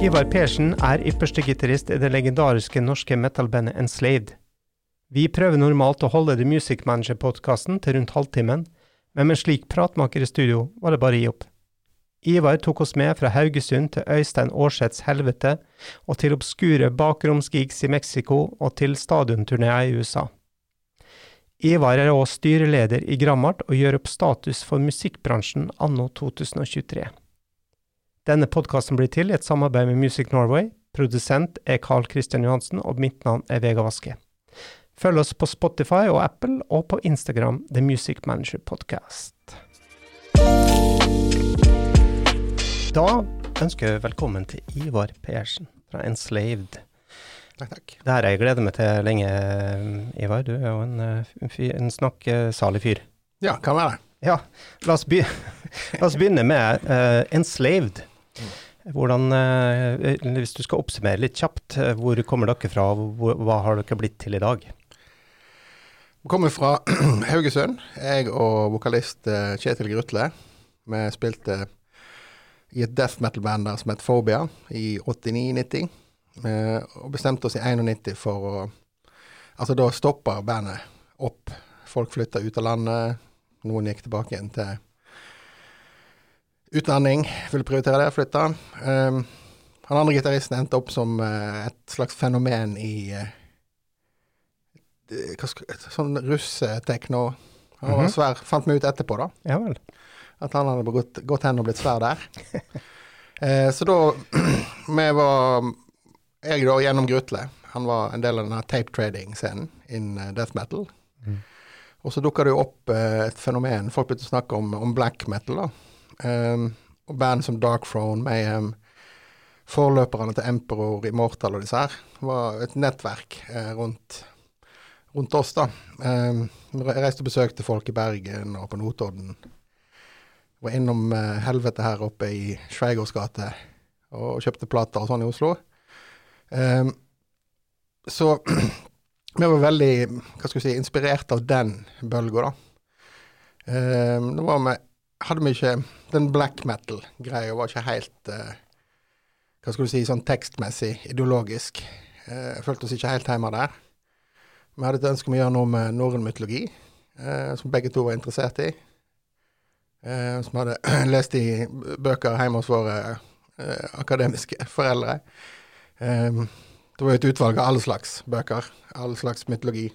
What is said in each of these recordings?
Ivar Persen er ypperste gitarist i det legendariske norske metal-bandet Enslaved. Vi prøver normalt å holde The Music Manager-podkasten til rundt halvtimen, men med en slik pratmaker i studio var det bare å gi opp. Ivar tok oss med fra Haugesund til Øystein Aarseths Helvete, og til obskure bakromsgigs i Mexico og til stadionturneer i USA. Ivar er også styreleder i Grammart og gjør opp status for musikkbransjen anno 2023. Denne podkasten blir til i et samarbeid med Music Norway. Produsent er Carl Christian Johansen, og mitt navn er Vega Vaske. Følg oss på Spotify og Apple, og på Instagram The Music Manager Podcast. Da ønsker jeg velkommen til Ivar Persen fra Enslaved. Takk, takk. Det her har jeg gledet meg til lenge, Ivar. Du er jo en, eh, en, fyr, en snakkesalig fyr. Ja, kan være. Ja, la oss, be la oss begynne med uh, Enslaved. Hvordan, uh, hvis du skal oppsummere litt kjapt, uh, hvor kommer dere fra, og hva har dere blitt til i dag? Vi kommer fra Haugesund, jeg og vokalist Kjetil Grutle. Vi spilte i et death metal-band der som het Phobia i 89-90. og bestemte oss i 91 for å Altså, da stopper bandet opp. Folk flytter ut av landet. Noen gikk tilbake igjen til utdanning. Ville prioritere det, flytte. Um, han andre gitaristen endte opp som uh, et slags fenomen i uh, hva skal, sånn russetekno. Han var Mhm. svær, fant meg ut etterpå, da. Ja vel. At han hadde gått, gått hen og blitt svær der. uh, så da Vi var Jeg da gjennom Grutle. Han var en del av denne tape trading-scenen in eh, death metal. Mm. Og så dukka det jo opp et fenomen. Folk begynte å snakke om, om black metal. da. Um, og band som Dark Throne, Mayhem, forløperne til Emperor, Immortal og disse her, var et nettverk eh, rundt, rundt oss, da. Um, jeg reiste og besøkte folk i Bergen og på Notodden. Var innom eh, helvete her oppe i Schweigers gate og kjøpte plater og sånn i Oslo. Um, så vi var veldig hva skal vi si, inspirert av den bølga, da. Um, det var med, hadde vi ikke Den black metal-greia var ikke helt uh, Hva skal du si, sånn tekstmessig, ideologisk. Uh, jeg følte oss ikke helt hjemme der. Vi hadde et ønske om å gjøre noe med norrøn mytologi, uh, som begge to var interessert i. Uh, som hadde lest i bøker hjemme hos våre eh, akademiske foreldre. Eh, det var jo et utvalg av alle slags bøker, all slags mytologi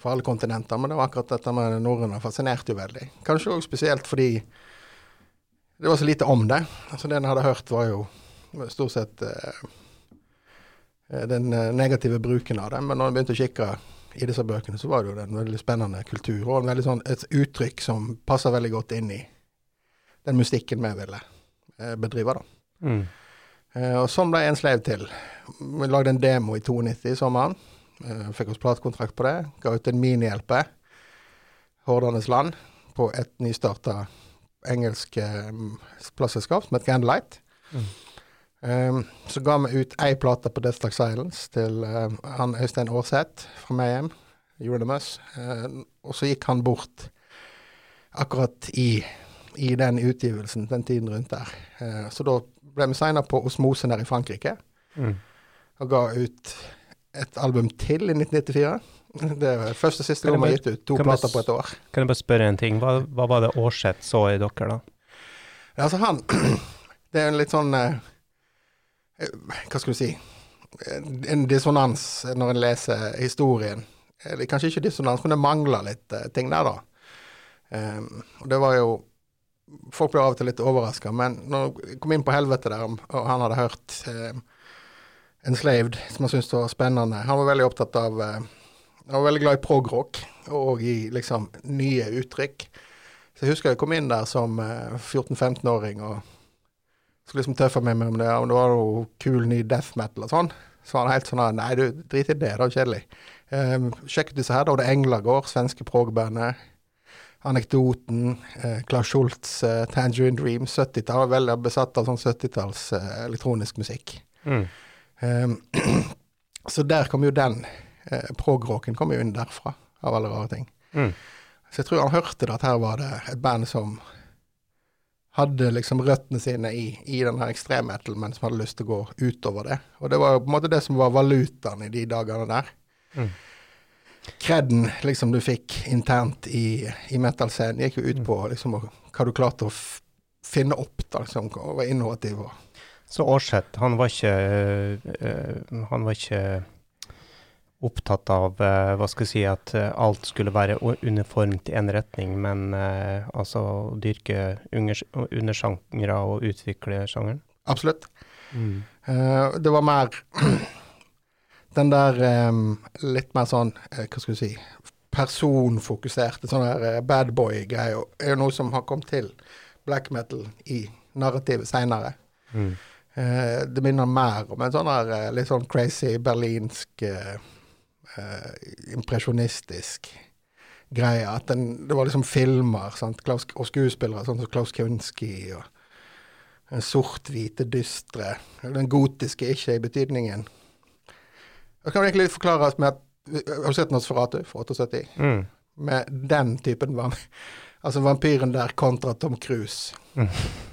fra alle kontinenter, men det var akkurat dette med det norrøne fascinerte jo veldig. Kanskje òg spesielt fordi det var så lite om det. Altså Det en hadde hørt, var jo stort sett eh, den eh, negative bruken av det, men når en begynte å kikke i disse bøkene, så var det jo en veldig spennende kultur, og en veldig sånn, et uttrykk som passer veldig godt inn i den mystikken vi ville eh, bedrive. da. Mm. Eh, og sånn ble en slave til. Vi lagde en demo i 92 i sommeren. Eh, fikk oss platekontrakt på det. Ga ut en mini-LP, Hordanes Land, på et nystarta engelsk eh, plateselskap som het Candlelight. Mm. Um, så ga vi ut ei plate på Death Like Silence til eh, han Øystein Aarseth fra Mayhem, Euronymous. Uh, og så gikk han bort akkurat i, i den utgivelsen, den tiden rundt der. Uh, så da ble vi signa på Osmose nede i Frankrike, Mm. og ga ut et album til i 1994. Det er første og siste gang vi har gitt ut to plater på et år. Kan jeg bare spørre en ting? Hva, hva var det Aarseth så i dere, da? Ja, altså han Det er en litt sånn eh, eh, Hva skal du si En- dissonans når en leser historien. Eller kanskje ikke dissonans, men det mangler litt eh, ting der, da. Um, og det var jo Folk ble av og til litt overraska, men når jeg kom inn på helvete der, og han hadde hørt eh, Enslaved, som han syntes var spennende Han var veldig opptatt av eh, Han var veldig glad i prog-rock, og i liksom nye uttrykk. Så jeg husker jeg kom inn der som eh, 14-15-åring og skulle liksom tøffe meg med om det, om det var noe kul ny death metal og sånn. Så var han helt sånn Nei, du, drit i det, det er kjedelig. Um, sjekk ut disse her, da. Det er Englagård, svenske prog-bandet. Anekdoten, eh, Klaus Schultz, eh, Tangerine Dream, 70-tall. Veldig besatt av sånn 70-talls eh, elektronisk musikk. Mm. Um, så der kom jo den eh, prog-rocken kom jo inn derfra, av alle rare ting. Mm. Så jeg tror han hørte det at her var det et band som hadde liksom røttene sine i, i den her ekstremmetal, men som hadde lyst til å gå utover det. Og det var på en måte det som var valutaen i de dagene der. Mm. Kreden liksom du fikk internt i, i metal-scenen, gikk jo ut Mm. på liksom hva du klarte å finne opp, da, liksom, og være innovativ. Og, Så Aarseth, han var ikke eh, Han var ikke opptatt av eh, hva skal jeg si, at eh, alt skulle være uniformt i én retning, men altså å dyrke undersjangre og utvikle sjangeren. absolutt. Eh, det var mer den der um, litt mer sånn, uh, hva skal du si, personfokuserte, sånn der uh, bad boy-greia, er jo noe som har kommet til black metal i narrativet seinere. Mm. Eh, det minner mer om en sånn der eh, litt sånn crazy berlinsk eh, eh, impresjonistisk greie. At den, det var liksom filmer sant? Klaus, og skuespillere sånn som Klaus Kunski og den sort-hvite, dystre. Den gotiske ikke i betydningen. Det kan egentlig forklares med at Har du sett Nosferatu fra 78? Mm. Med den typen vam Altså vampyren der kontra Tom Cruise. Mm.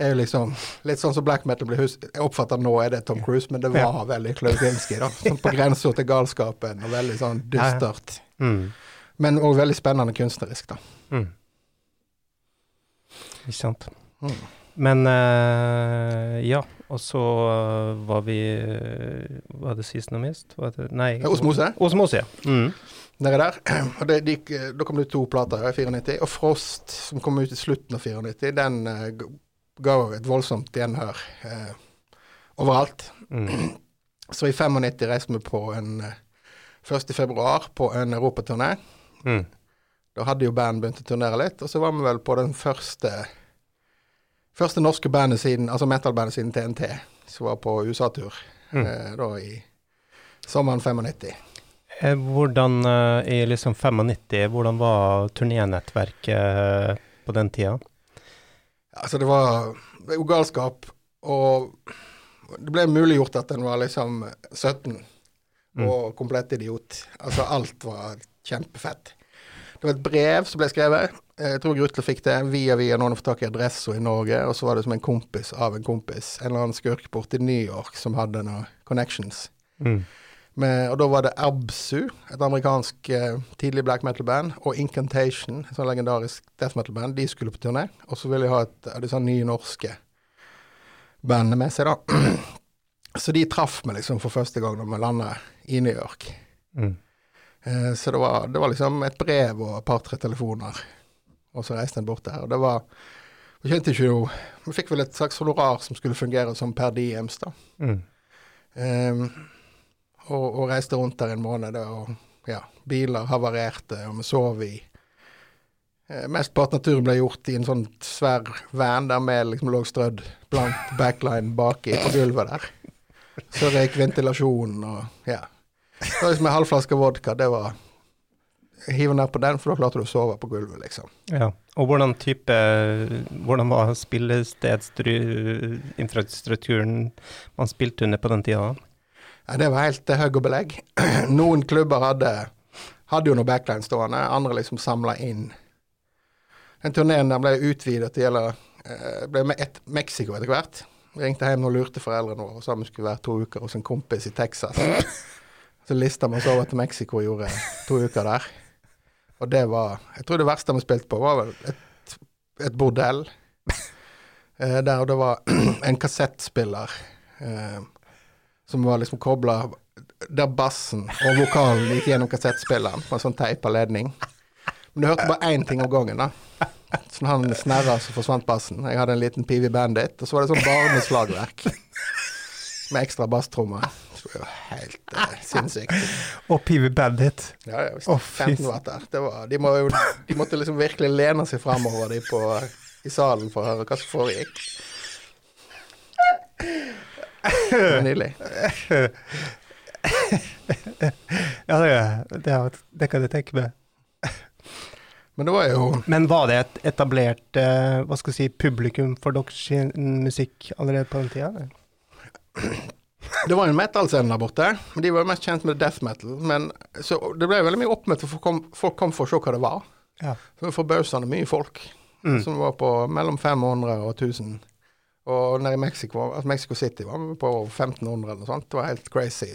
Er jo liksom litt sånn som black metal blir husket Jeg oppfatter nå er det Tom Cruise, men det var veldig Klausinski. Sånn på grensa til galskapen, og veldig sånn dystert. Mm. Men òg veldig spennende kunstnerisk, da. Mm. Ikke sant. Mm. Men eh, ja, og så eh, var vi eh, Var det sist og mist? Var det, nei. Osmose. Osmose, ja. Mm. Nede der. Og det, de, da kom det to plater i 94. Og Frost, som kom ut i slutten av 94, den ga jo et voldsomt gjenhør eh, overalt. Mm. Så i 95 reiste vi på en eh, 1. februar på en europaturné. Mm. Da hadde jo band begynt å turnere litt, og så var vi vel på den første første norske bandet siden, altså metal-bandet siden TNT, som var på USA-tur Mm. eh, da i sommeren 95. Eh, Hvordan eh, i liksom 95, hvordan var turnénettverket eh, på den tida? Altså, det var, det jo galskap, og det ble muliggjort at en var liksom 17 Mm. og komplett idiot. Altså, alt var kjempefett. Det var et brev som ble skrevet. Eh, Jeg tror Grutle fikk det via via noen fikk tak i adressa i Norge, og så var det som en kompis av en kompis, en eller annen skurk borte i New York som hadde noen connections. Mm. Med, og da var det Absu, et amerikansk eh, tidlig black metal-band, og Incantation, et sånn legendarisk death metal-band. De skulle på turné, og så ville de ha et av disse nye norske bandene med seg, da. Så de traff meg liksom for første gang da vi landa i New York. Mm. Eh, så det var, det var liksom et brev og et par-tre telefoner, og så reiste en bort der. Og det var Vi kjente ikke jo Vi fikk vel et slags honorar som skulle fungere som per diems, da. Mm. Ehm, og, og reiste rundt der en måned, og ja, biler havarerte, og vi sov i eh, Mesteparten av turen ble gjort i en sånn svær van der vi liksom lå strødd blant backline baki på gulvet der. Så røyk ventilasjonen og ja. Det var liksom en halv flaske vodka, det var Hiv ned på den, for da klarte du å sove på gulvet, liksom. Ja. Og hvordan type Hvordan var spillestedsinfrastrukturen man spilte under på den tida? Ja, det var helt til høy og belegg. Noen klubber hadde, hadde jo noe backline stående, andre liksom samla inn. Den turneen ble utvidet til å eh, ble med ett Mexico etter hvert. Vi ringte hjem og lurte foreldrene våre og sa vi skulle være to uker hos en kompis i Texas. Så lista vi oss over til Mexico og gjorde to uker der. Og det var Jeg tror det verste vi spilte på, var vel et, et bordell. Eh, der det var en kassettspiller eh, som var liksom kobla Der bassen og vokalen gikk gjennom kassettspilleren på en sånn teipa ledning. Men du hørte bare én ting om gangen, da. Så når han snerra, så forsvant bassen. Jeg hadde en liten pivi Bandit, og så var det sånn barneslagverk. Med ekstra basstrommer. Det var helt uh, sinnssykt. Og pivi Bandit. Ja, ja, oh, 15 watt der. Det var, de, må jo, de måtte liksom virkelig lene seg framover de på, i salen for å høre hva som foregikk. Nydelig. Ja, det, det, det kan jeg tenke meg. Men det var jo Men var det et etablert eh, hva skal jeg si, publikum for deres musikk allerede på den tida? Det var en metal-scene der borte, men de var mest kjent med death metal. Men, så det ble veldig mye oppmøte, for folk kom, folk kom for å se hva det var. Ja. Forbausende mye folk. Mm. som var på mellom 500 og 1000. Og nede i Mexico, altså Mexico City var vi på 1500 eller noe sånt. Det var helt crazy.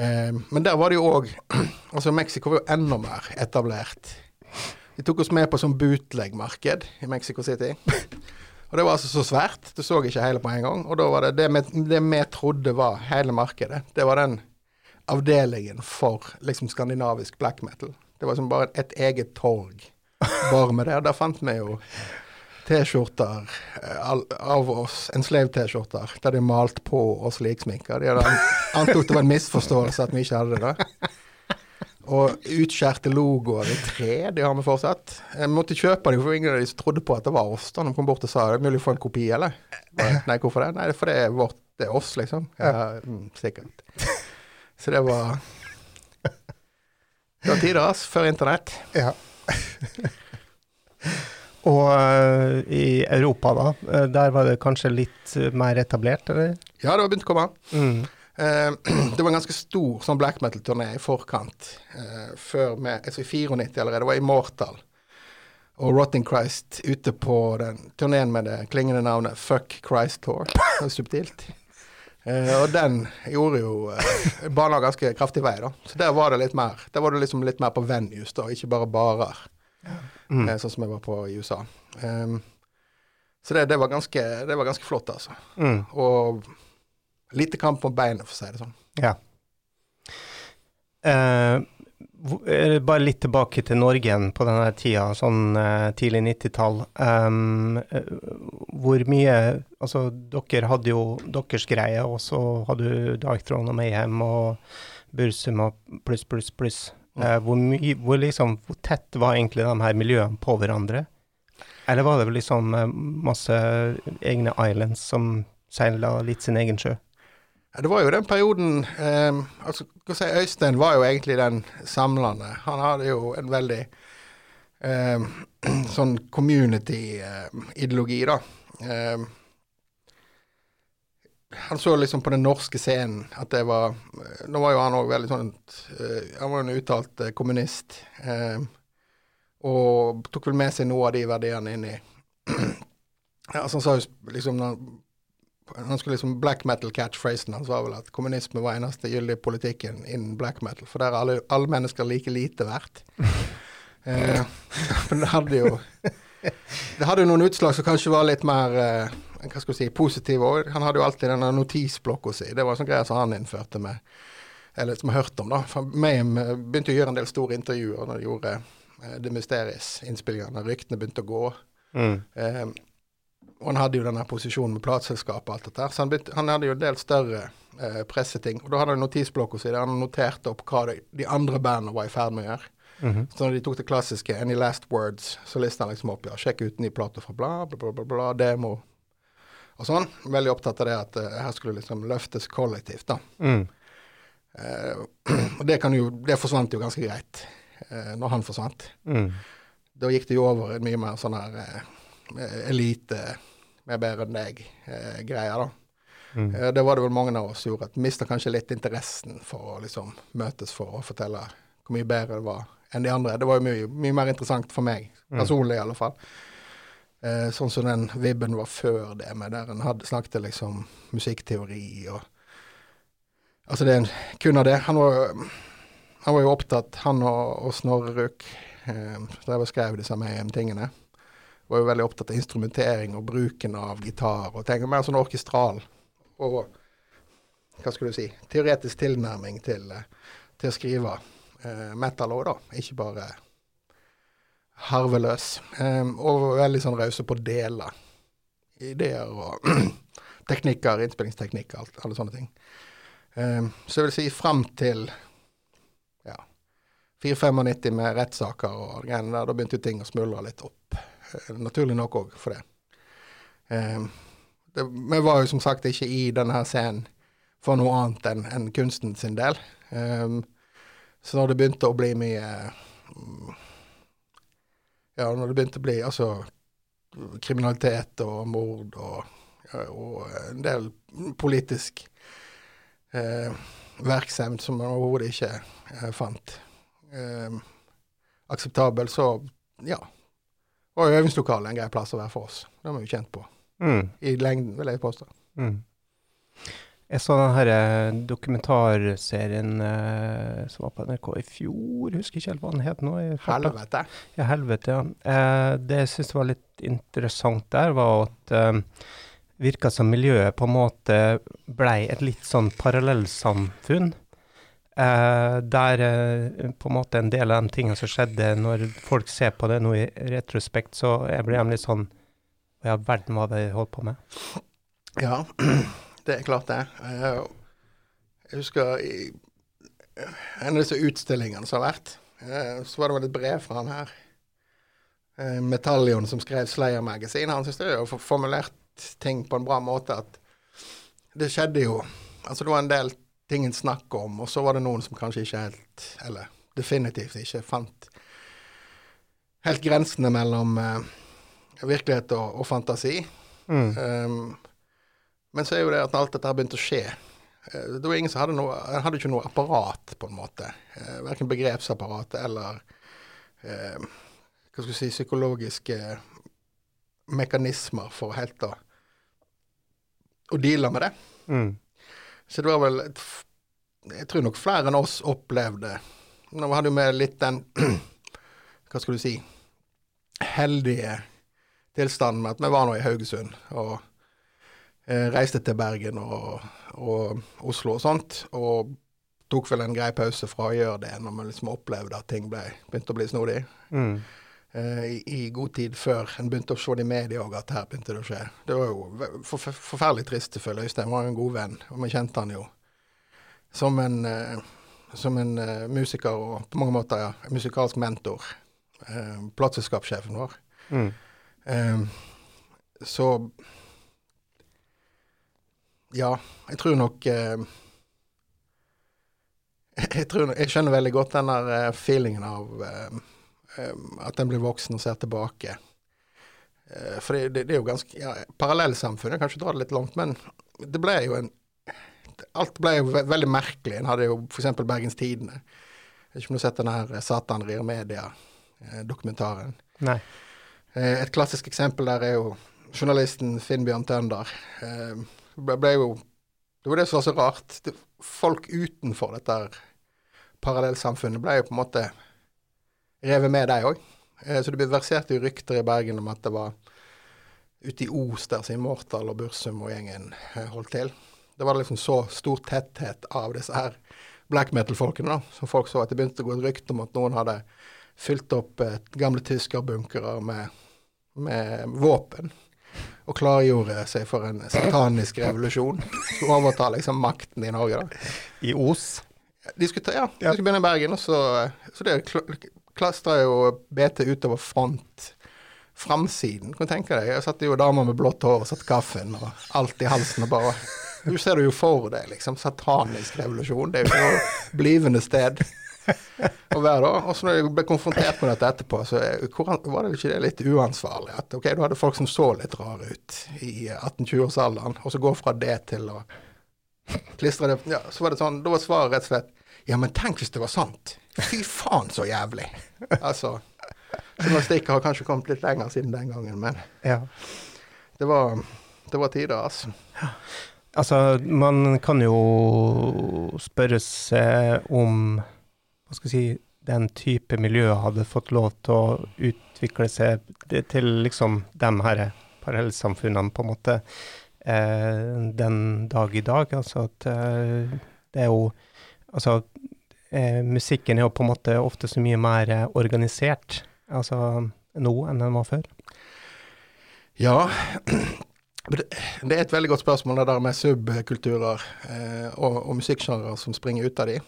Eh, men der var det jo òg Altså, Mexico var jo enda mer etablert. De tok oss med på sånn bootleg-marked i Mexico City. Og det var altså så svært. Du så ikke hele på en gang. Og da var det det vi, trodde var hele markedet. Det var den avdelingen for liksom skandinavisk black metal. Det var som bare et eget torg bare med det. Der fant vi jo T-skjorter eh, av oss, en slave-T-skjorter, der de malte på oss liksminker. De hadde antok det var en misforståelse at vi ikke hadde det. Og utskjærte logoer i tre, de har vi fortsatt. Jeg måtte kjøpe dem, for ingen av de trodde på at det var oss. da de kom bort og sa det er mulig å få en kopi, eller? Nei, hvorfor det? Nei, for det er vårt, det er oss, liksom. Ja, mm, sikkert. Så det var Det var tider, ass, før internett. Ja. Og eh, i Europa, da? eh, der var det kanskje litt eh, mer etablert, eller? Ja, det var begynt å komme. Mm. Det var en ganske stor sånn black metal-turné i forkant. før med, altså I 94 allerede. Det var Immortal og Rotting Christ ute på den turneen med det klingende navnet Fuck Christ Tour. Det var subtilt. Uh, og den gjorde jo uh, bana ganske kraftig vei, da. Så der var det litt mer. Der var det liksom litt mer på venues, da, ikke bare barer. Mm. eh, sånn som jeg var på i USA. Um, så det, det, var ganske, det var ganske flott, altså. Mm. Og lite kamp på beinet, for å si det sånn. Ja. Uh, bare litt tilbake til Norge igjen på denne tida, sånn uh, tidlig 90-tall. Um, uh, hvor mye Altså, dere hadde jo deres greie, og så hadde du Dark Throne og Mayhem og Bursum og pluss, pluss, pluss. Eh, hvor, mye, hvor, liksom, hvor tett var egentlig de her miljøene på hverandre? Eller var det vel liksom eh, masse egne islands som seila litt sin egen sjø? Ja, det var jo den perioden eh, altså, si, Øystein var jo egentlig den samlende. Han hadde jo en veldig eh, sånn community-ideologi, da. Eh, han så liksom på den norske scenen at det var Nå var jo han òg veldig sånn eh, Han var jo en uttalt eh, kommunist. eh, og tok vel med seg noe av de verdiene inn i ja, altså Han sa jo liksom han skulle liksom Black metal catchphrasen hans var vel at kommunisme var eneste gyldige politikken innen black metal, for der er alle, alle mennesker like lite verdt. men det hadde jo Det hadde jo noen utslag som kanskje var litt mer hva skal si, positiv òg. Han hadde jo alltid denne notisblokka si. Det var en sånn greie som han innførte med Eller som jeg hørte om, da. For Mayhem eh, begynte å gjøre en del store intervjuer når de gjorde eh, The Mysteries-innspillingene. Ryktene begynte å gå. Mm. Eh, og han hadde jo denne posisjonen med plateselskapet og alt dette her, så han, begynte, han hadde jo en del større uh, presseting. Og da hadde han notisblokka si der han noterte opp hva de, de andre bandene var i ferd med å gjøre. Mhm. Så når de tok det klassiske 'Any Last Words', så lista han liksom opp ja, sjekk ut ny plate fra bla, bla, bla, bla, demo og sånn. Veldig opptatt av det at uh, her skulle liksom løftes kollektivt, da. Mm. Uh, og det, kan jo, det forsvant jo ganske greit uh, når han forsvant. Mm. Da gikk det jo over i mye mer sånn her uh, elite, mer bedre enn deg-greier, da. Mm. Det var det vel mange av oss gjorde, at mista kanskje litt interessen for å liksom møtes for å fortelle hvor mye bedre det var enn de andre. Det var jo mye, mye mer interessant for meg, Mm. personlig i alle fall. Eh, sånn som den vibben var før det, med der en hadde snakket liksom musikkteori og Altså det er en, kun av det. Han var, han var jo opptatt, han og, og Snorre Ruk, eh, drev og skrev disse tingene, var jo veldig opptatt av instrumentering og bruken av gitar og ting. Mer sånn orkestral og hva skal du si, teoretisk tilnærming til, eh, til å skrive eh, metal òg, da. Ikke bare harveløs. Eh, og veldig sånn rause på å dele ideer og teknikker, innspillingsteknikker, alt, alle sånne ting. Eh, så jeg vil si fram til ja, 4-95 med rettssaker og greiene der, da begynte jo ting å smuldre litt opp. Eh, naturlig nok òg for det. Eh, det. Vi var jo som sagt ikke i denne her scenen for noe annet enn en kunsten sin del. Så når det begynte å bli mye mm, Ja, når det begynte å bli altså kriminalitet og mord og, og en del politisk eh, virksomhet som man overhodet ikke eh, fant eh, akseptabel, så ja, Og øvingslokalet er en grei plass å være for oss. Det har vi jo kjent på. Mm. I lengden, vil jeg påstå. Mm. Jeg så den her eh, dokumentarserien eh, som var på NRK i fjor, husker ikke helt hva den het nå. i. Helvete. Ja, helvete, ja. Eh, det jeg syns var litt interessant der, var at eh, virka som miljøet på en måte blei et litt sånn parallellsamfunn. Eh, der eh, på en måte en del av de tingene som skjedde, når folk ser på det nå i retrospekt, så jeg blir jeg litt sånn Ja, verden det de holdt på med? Ja, det er klart det. Eh, Jeg husker i en av disse utstillingene som har vært, eh, så var det vel et brev fra han her. eh, Metallion som skrev Slayer Magazine. Han syntes det var formulert ting på en bra måte at det skjedde jo Altså det var en del ting en snakket om, og så var det noen som kanskje ikke helt, eller definitivt ikke fant helt grensene mellom virkelighet og, og fantasi. Mm. Um, men så er jo det at når alt dette her begynte å skje eh, Det var ingen som hadde noe hadde ikke noe apparat, på en måte. Uh, verken begrepsapparat eller eh, Hva skal vi si Psykologiske mekanismer for helt å Å deale med det. Mm. Så det var vel Jeg tror nok flere enn oss opplevde Nå hadde jo vi litt den Hva skal du si heldige tilstanden med at vi var nå i Haugesund og eh, reiste til Bergen og, og Oslo og sånt. Og tok vel en grei pause fra å gjøre det når man liksom opplevde at ting ble, begynte å bli snodig. Mm. Eh, i, I god tid før en begynte å se det i media òg at her begynte det å skje. Det var jo for, forferdelig trist selvfølgelig. Øystein var jo en god venn, og vi kjente han jo som en, eh, som en eh, musiker og på mange måter ja, en musikalsk mentor. Uh, Plateselskapssjefen vår. Mm. Eh, så Ja, jeg tror nok eh, jeg, tror, jeg skjønner veldig godt den der eh, feelingen av eh, eh, at en blir voksen og ser tilbake. Eh, for det, det, det er jo ganske ja, Parallellsamfunnet, kanskje dra det litt langt, men det ble jo en Alt ble jo ve veldig merkelig. En hadde jo f.eks. Bergens Tidende. Jeg vet ikke om du har sett den her eh, 'Satan rir media'-dokumentaren. Nei. Eh, Et klassisk eksempel der er jo journalisten Finnbjørn Tønder. Eh, ble, ble jo, det var det som var så rart. Det, folk utenfor dette parallellsamfunnet ble jo på en måte revet med, de òg. Eh, så det verserte jo rykter i Bergen om at det var ute i Os der sin Mortal og Bursum og gjengen eh, holdt til. Det var liksom så stor tetthet av disse her black metal-folkene, da, som folk så at det begynte å gå et rykte om at noen hadde fylt opp eh, gamle tyskerbunkere med, med våpen. Og klargjorde seg for en satanisk revolusjon. Skulle overta liksom makten i Norge. da. I Os. De skulle, ta, ja, de skulle begynne i Bergen, og så, så det kl- klastra jo BT utover front. Framsiden, kan du tenke deg. Jeg satt jo damer med blått hår og satt kaffen og alt i halsen og bare Du ser det jo for deg, liksom. Satanisk revolusjon. Det er jo ikke noe blivende sted å være. Og så når jeg ble konfrontert med dette etterpå, så var det ikke det litt uansvarlig? At ok, du hadde folk som så litt rare ut i 18-20-årsalderen, og så gå fra det til å klistre det Ja, så var det sånn, da var svaret rett og slett Ja, men tenk hvis det var sant. Fy faen, så jævlig. Altså Journalistikk har kanskje kommet litt lenger siden den gangen, men Ja. det var, det var tider, altså. Altså, man kan jo spørre seg om Hva skal jeg si Den type miljø hadde fått lov til å utvikle seg til liksom de her parallellsamfunnene, på en måte, eh, den dag i dag. Altså at eh, det er jo Altså, eh, musikken er jo på en måte ofte så mye mer organisert altså, nå enn den var før. Ja, det er et veldig godt spørsmål, det der med subkulturer eh, og, og musikksjangre som springer ut av de.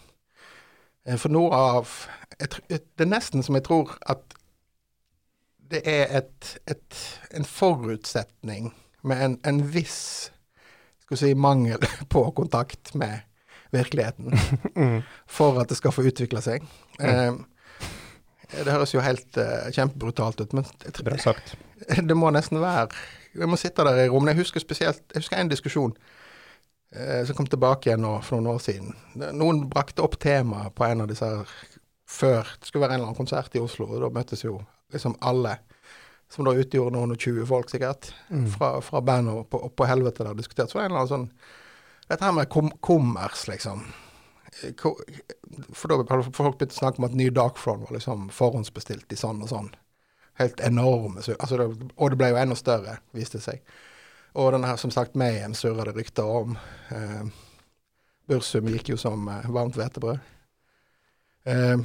Eh, for noe av jeg, Det er nesten som jeg tror at det er et, et, en forutsetning med en, en viss skal si, mangel på kontakt med virkeligheten Mm. for at det skal få utvikle seg. Eh, det høres jo helt eh, kjempebrutalt ut, men jeg det, det må nesten være Jeg må sitte der i rommet. Jeg husker spesielt Jeg husker en diskusjon som kom tilbake igjen nå for noen år siden. Noen brakte opp temaet på en av disse her før Det skulle være en eller annen konsert i Oslo, og da møttes jo liksom alle som da utgjorde noen og 20 folk, sikkert, Mm. fra, fra band og på, på helvete der diskutert. Så var det en eller annen sånn Dette her med kom kommers, liksom. Eh, For da hadde folk begynt å snakke om at ny Dark Throne var liksom forhåndsbestilt i sånn og sånn. Helt enorme Så, altså det, Og det ble jo enda større, viste det seg. Og denne her, som sagt, Mayhem surra det rykter om. Eh, Bursum gikk jo som eh, varmt hvetebrød. Eh,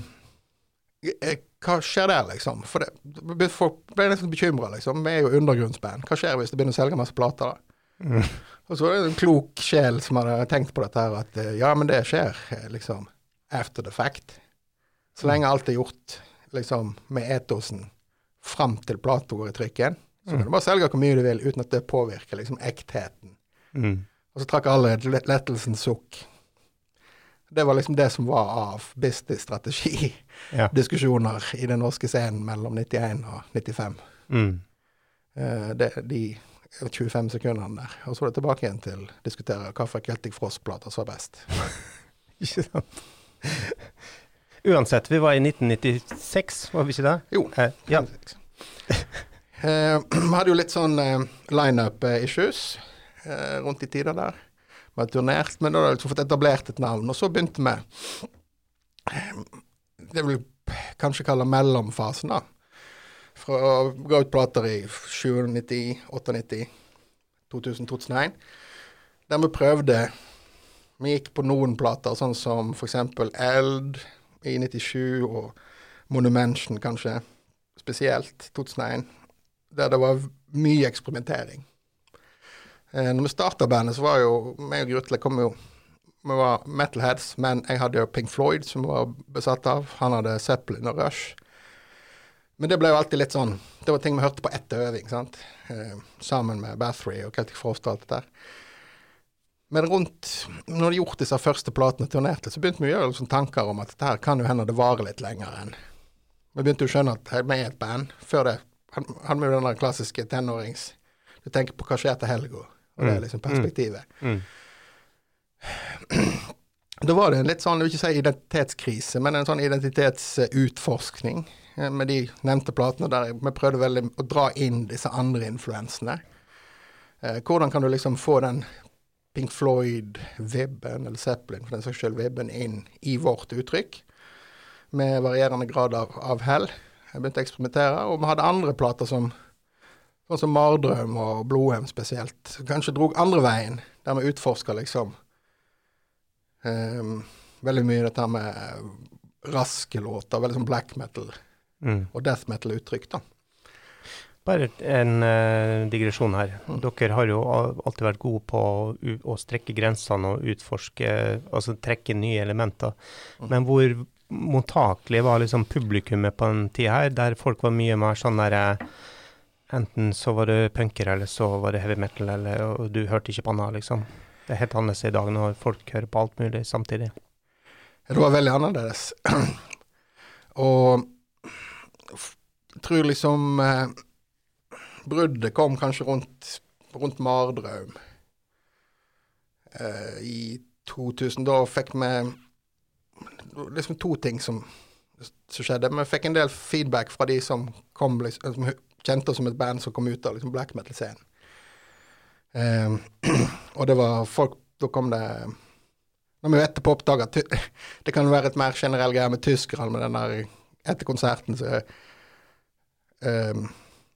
eh, hva skjer der, liksom? For det, folk ble nesten bekymra, liksom. Vi er jo undergrunnsband. Hva skjer hvis det begynner å selge masse plater, da? Mm. Og så er det en klok sjel som hadde tenkt på dette her, at eh, ja, men det skjer eh, liksom after the fact. Så lenge alt er gjort liksom med etosen fram til plata går i trykken, så kan du bare selge hvor mye du vil uten at det påvirker liksom ektheten. Mm. Og så trakk alle et let- lettelsens sukk. Det var liksom det som var av business-strategi-diskusjoner Ja. i den norske scenen mellom 91 og 95. Mm. Uh, det, de 25 sekundene der. Og så var det tilbake igjen til å diskutere hvilke Celtic Frost-plater som var best. Ikke sant? Uansett, vi var i 1996, var vi ikke det? Jo. Eh, ja. Eh, Vi hadde jo litt sånn eh, lineup-issues eh, rundt i tida der. Vi hadde turnert, men da hadde vi liksom fått etablert et navn. Og så begynte vi Det vil kanskje kalle mellomfasen, da. Fra å gå ut plater i 97, 98, 2000, 2001. Der vi prøvde Vi gikk på noen plater, sånn som f.eks. Eld i 97 og Monumention, kanskje. Spesielt 2001 der det var mye eksperimentering. Eh, når vi starta bandet, så var jo meg og Grutle kom jo Vi var metalheads, men jeg hadde jo Pink Floyd, som vi var besatt av. Han hadde Zeppelin og Rush. Men det ble jo alltid litt sånn Det var ting vi hørte på etter øving, sant. Eh, sammen med Bathory og Celtic Frost og alt det der. Men rundt Når de gjort disse første platene turnerte, så begynte vi å gjøre sånne tanker om at dette her kan jo hende det varer litt lenger enn Vi begynte jo å skjønne at vi er et band. Før det han- vi jo den der klassiske tenårings Du tenker på hva skjer til helga, og det er liksom perspektivet. Mm. Da var det en litt sånn, jeg vil ikke si identitetskrise, men en sånn identitetsutforskning eh, med de nevnte platene der vi prøvde veldig å dra inn disse andre influensene. Eh, hvordan kan du liksom få den Pink Floyd-vibben, eller Zeppelin for den saks skyld, vibben inn i vårt uttrykk, med varierende grad av, av hell. Jeg begynte å eksperimentere, og vi hadde andre plater som sånn som Mardrøm og Blodhem spesielt, kanskje drog andre veien, der vi utforska liksom um, veldig mye dette med raske låter, veldig sånn black metal Mm. og death metal-uttrykk, da. Bare en uh, digresjon her. Mm. Dere har jo alltid vært gode på å, å strekke grensene og utforske, altså trekke nye elementer. Mm. Men hvor mottakelig var liksom publikummet på den tida her, der folk var mye mer sånn der eh, Enten så var det punker, eller så var det heavy metal, eller og du hørte ikke på annet, liksom. Det er helt annerledes i dag når folk hører på alt mulig samtidig. Det var veldig annerledes. og jeg tror liksom eh, Bruddet kom kanskje rundt, rundt Mardrøm eh, i 2000. Da fikk vi liksom to ting som, som skjedde. Vi fikk en del feedback fra de som kom liksom, som kjente oss som et band som kom ut av liksom, black metal-scenen. Um, og det var folk Da kom det når vi etterpå oppdaga at det kan være et mer generell greie med tyskerne med den der Etter konserten så um,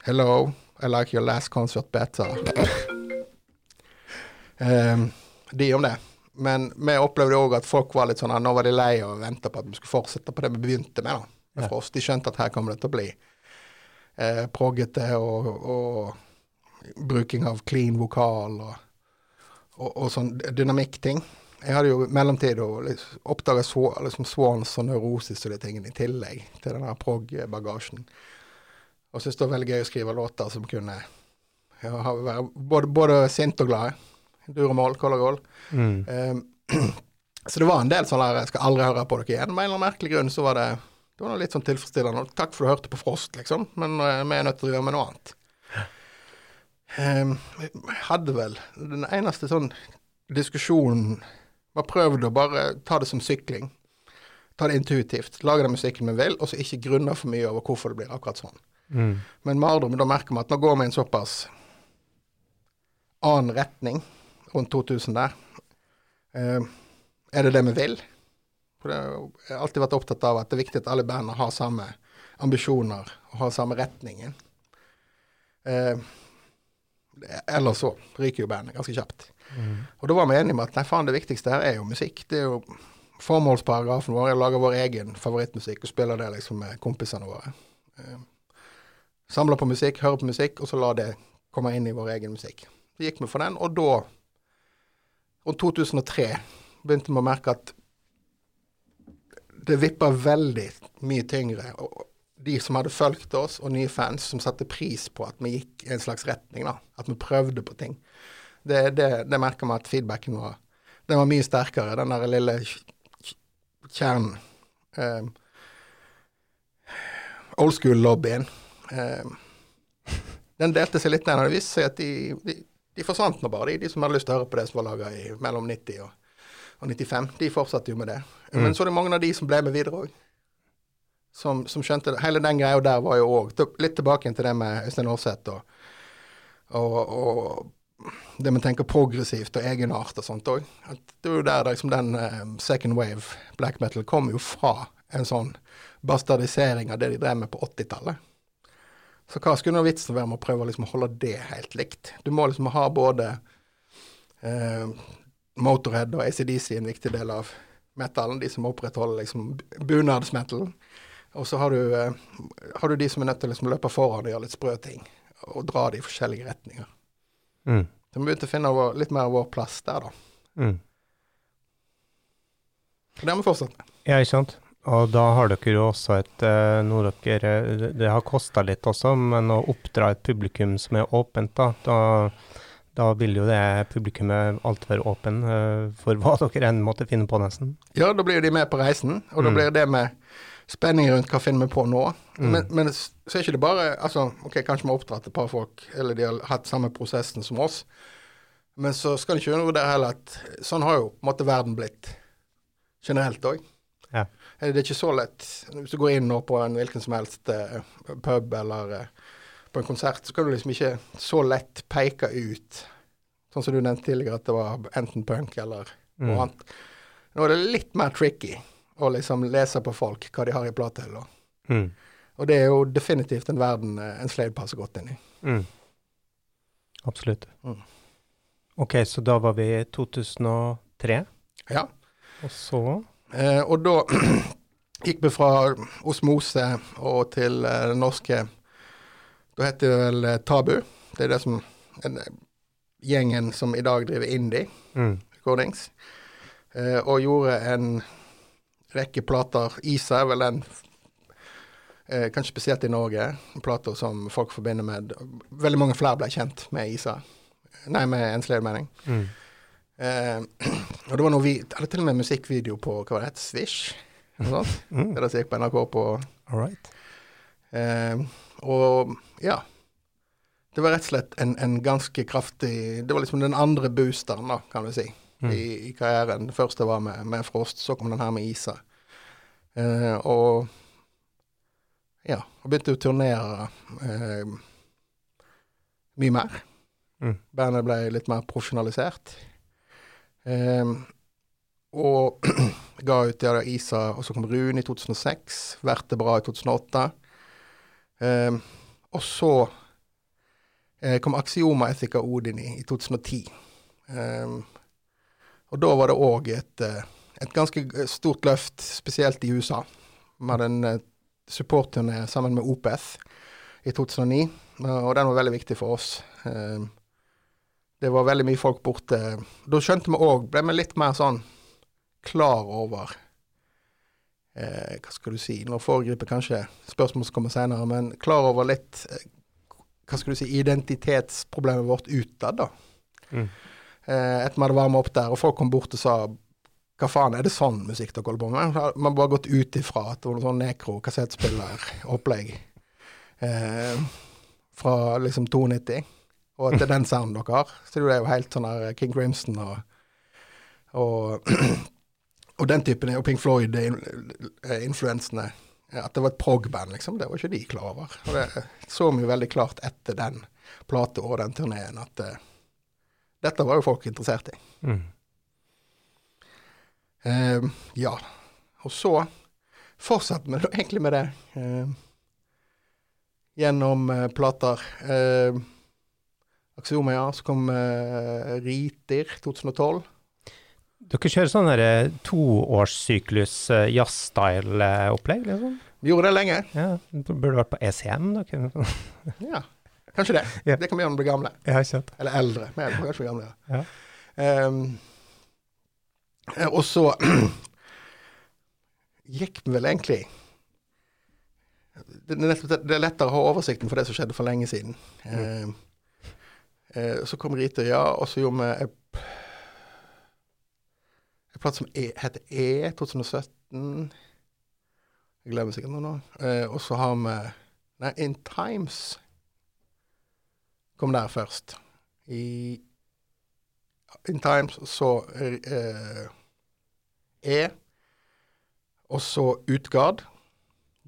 Hello, I like your last concert better. Um, de om det. Men vi opplevde òg at folk var litt sånn at nå var de lei og venta på at vi skulle fortsette på det vi begynte med. da, Ja. For oss, De skjønte at her kommer det til å bli eh, proggete og, og bruking av clean vokal og, og, og sånn dynamikkting. Jeg hadde jo i mellomtida liksom, oppdaga liksom Swans og Neurosis og de tingene i tillegg til den prog-bagasjen. Og syntes det var veldig gøy å skrive låter som kunne ja, være både, både sint og glad. Dur og mål, og goll. Mm. Um, så det var en del sånn der Jeg skal aldri høre på dere igjen. Med en eller annen merkelig grunn så var det det var litt sånn tilfredsstillende. Takk for du hørte på Frost, liksom. Men uh, vi er nødt til å drive med noe annet. Um, hadde vel den eneste sånn diskusjonen var prøvd å bare ta det som sykling. Ta det intuitivt. Lage den musikken vi vil, og så ikke grunne for mye over hvorfor det blir akkurat sånn. Mm. Men Mardrum, da merker vi at nå går vi i en såpass annen retning rundt 2000 der. Eh, er det det vi vil? For det, jeg har alltid vært opptatt av at det er viktig at alle bandene har samme ambisjoner og har samme retningen. Eh, ellers så ryker jo bandet ganske kjapt. Mm. Og da var vi enige om at nei faen, det viktigste her er jo musikk. Det er jo formålsparagrafen vår. Jeg lager vår egen favorittmusikk og spiller det liksom med kompisene våre. Eh, samler på musikk, hører på musikk, og så la det komme inn i vår egen musikk. Så gikk vi for den, og da, rundt 2003, begynte vi å merke at det vippa veldig mye tyngre. Og de som hadde fulgt oss, og nye fans som satte pris på at vi gikk i en slags retning, da. At vi prøvde på ting. Det, det, det merka vi at feedbacken var Den var mye sterkere, den der lille kjernen. Eh, old school-lobbyen. Eh, den delte seg litt den Det vist seg at de, de, de forsvant nå bare, de, de som hadde lyst til å høre på det som var laga mellom 90 og, og 95. De fortsatte jo med det. Mm. Men så er det mange av de som ble med videre òg. Som, som skjønte det. Hele den greia der var jo òg litt tilbake til det med Øystein Aarseth og, og, og det vi tenker progressivt og egenart og sånt òg. Det er jo der liksom den um, second wave black metal kom jo fra en sånn bastardisering av det de drev med på 80-tallet. Så hva skulle nå vitsen være med å prøve liksom å holde det helt likt? Du må liksom ha både eh, Motorhead og ACDC en viktig del av metallen, de som opprettholder liksom bunadsmetallen. Og så har du, eh, har du de som er nødt til å liksom løpe foran og gjøre litt sprø ting, og dra det i forskjellige retninger. Mm. Så vi begynte å finne vår, litt mer av vår plass der, da. Mm. Og det har vi fortsatt med. Ja, ikke sant. Og da har dere jo også et eh, noe dere Det har kosta litt også, men å oppdra et publikum som er åpent, da, da, da vil jo det publikummet alltid være åpen eh, for hva dere enn måtte finne på, nesten. Ja, da blir de med på reisen, og da Mm. blir det med spenning rundt hva finner vi på nå. Mm. Men, men så er ikke det bare altså, Ok, kanskje vi har oppdratt et par folk, eller de har hatt samme prosessen som oss. Men så skal en ikke undervurdere heller at sånn har jo på en måte verden blitt generelt òg. Ja. Det er ikke så lett. Hvis du går inn nå på en hvilken som helst eh, pub eller eh, på en konsert, så kan du liksom ikke så lett peke ut, sånn som du nevnte tidligere, at det var enten punk eller Mm. noe annet. Nå er det litt mer tricky å liksom lese på folk hva de har i platehylla. Mm. Og det er jo definitivt en verden eh, en Slade passer godt inn i. Mm. Absolutt. Mm. Ok, så da var vi i 2003, Ja. og så Eh, og da gikk vi fra osmose og til eh, det norske Da heter det vel eh, Tabu. Det er det som en, eh, gjengen som i dag driver indie mm. recordings. Eh, og gjorde en rekke plater. Isa er vel den eh, Kanskje spesielt i Norge. Plater som folk forbinder med Veldig mange flere ble kjent med Isa. Nei, med Ensled, mening. Mm. Eh, og det var noe vi Eller til og med musikkvideo på hva var det het, Swish? Noe sånt. Mm. Det som gikk på NRK på All right. eh, Og ja. Det var rett og slett en, en ganske kraftig Det var liksom den andre boosteren, da, kan vi si, Mm. i, i karrieren. Det første var med, med Frost, så kom den her med Isa. Eh, og ja, og begynte å turnere eh, mye mer. Mm. Bandet ble litt mer profesjonalisert. Eh, og ga ut ja, Isa, og så kom Rune i 2006. Vært det bra i 2008. Eh, og så eh, kom Axioma Ethica Odin i, i 2010. Eh, og da var det òg et, eh, et ganske stort løft, spesielt i USA. Vi hadde en eh, supportturné sammen med Opeth i 2009, eh, og den var veldig viktig for oss. Eh, Det var veldig mye folk borte. Da skjønte vi òg, ble vi litt mer sånn klar over eh, Hva skal du si Nå foregriper kanskje spørsmål som kommer senere, men klar over litt eh, Hva skal du si Identitetsproblemet vårt utad, da. Mm. Eh, etter vi hadde varma opp der, og folk kom bort og sa hva faen, er det sånn musikk dere holder på med? Man har bare gått ut ifra at det var noe sånn nekro-kassettspilleropplegg eh, fra liksom 92, og at det er den sounden dere har. Så det er jo helt sånn der King Grimson og, og, og den typen, og Pink Floyd-influensene At det var et prog-band, liksom. Det var ikke de klar over. Og det så vi jo veldig klart etter den plata og den turneen at uh, dette var jo folk interessert i. Mm. Uh, ja. Og så fortsatte vi egentlig med det. Uh, gjennom plater. Uh, Axioma, så kom Ritir 2012. Dere kjører sånn toårssyklus-jazzstyle-opplegg? Uh, liksom? Vi gjorde det lenge. Ja, Burde vært på ECM, dere. ja, kanskje det. Ja. Det kan vi gjøre når vi blir gamle. Ja, sant. Eller eldre. Men er kanskje gamle. Ja. Um, og så gikk vi vel egentlig det, det, det er lettere å ha oversikten for det som skjedde for lenge siden. Mm. Um, uh, så kom Ritøya, og så gjorde vi en plate som e, heter E 2017. Jeg glemmer sikkert noe nå. Eh, og så har vi Nei, In Times kom der først. I In Times, så eh, E, og så Utgard.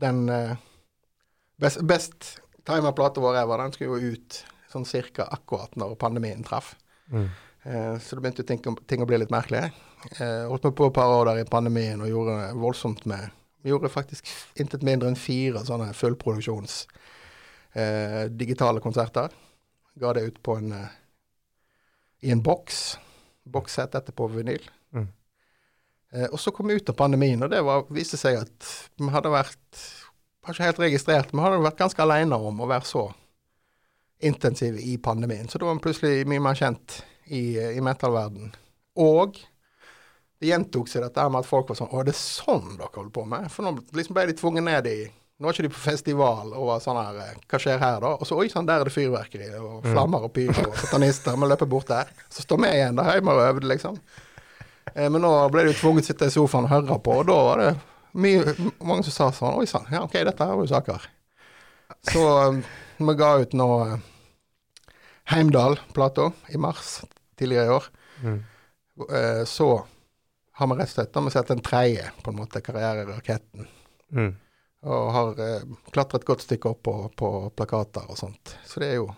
Den eh, best, best tima plata vår ever, den skulle jo ut sånn cirka akkurat når pandemien traff. Mm. Uh, så det begynte ting, ting, å bli litt merkelig. Uh, holdt på et par år der i pandemien og gjorde voldsomt med Vi gjorde faktisk intet mindre enn fire sånne fullproduksjons uh, digitale konserter. Ga det ut på en i en boks. Bokssett etterpå vinyl. Mm. Eh, og så kom vi ut av pandemien, og det var, viste seg at vi hadde vært Har ikke helt registrert, vi hadde vært ganske alene om å være så intensive i pandemien. Så da var han plutselig mye mer kjent i, i metal-verden. Og det gjentok seg dette med at folk var sånn Å, det er sånn dere holder på med? For nå liksom ble de tvunget ned i Nå er ikke de på festival og var sånn her Hva skjer her, da? Og så oi sann, der er det fyrverkeri og flammer og pyro og satanister. Vi løper bort der. Så står vi igjen der hjemme og øver, liksom. Eh, men nå ble de tvunget til å sitte i sofaen og høre på, og da var det mye, mange som sa sånn Oi sann, ja OK, dette var jo saker. Så vi ga ut nå Heimdal-plata i mars tidligere i år. Mm. Eh, så har vi rett og slett vi sett en tredje på en måte karriereraketten. Mm. Og har eh, klatret et godt stykke opp på, på, plakater og sånt. Så det er jo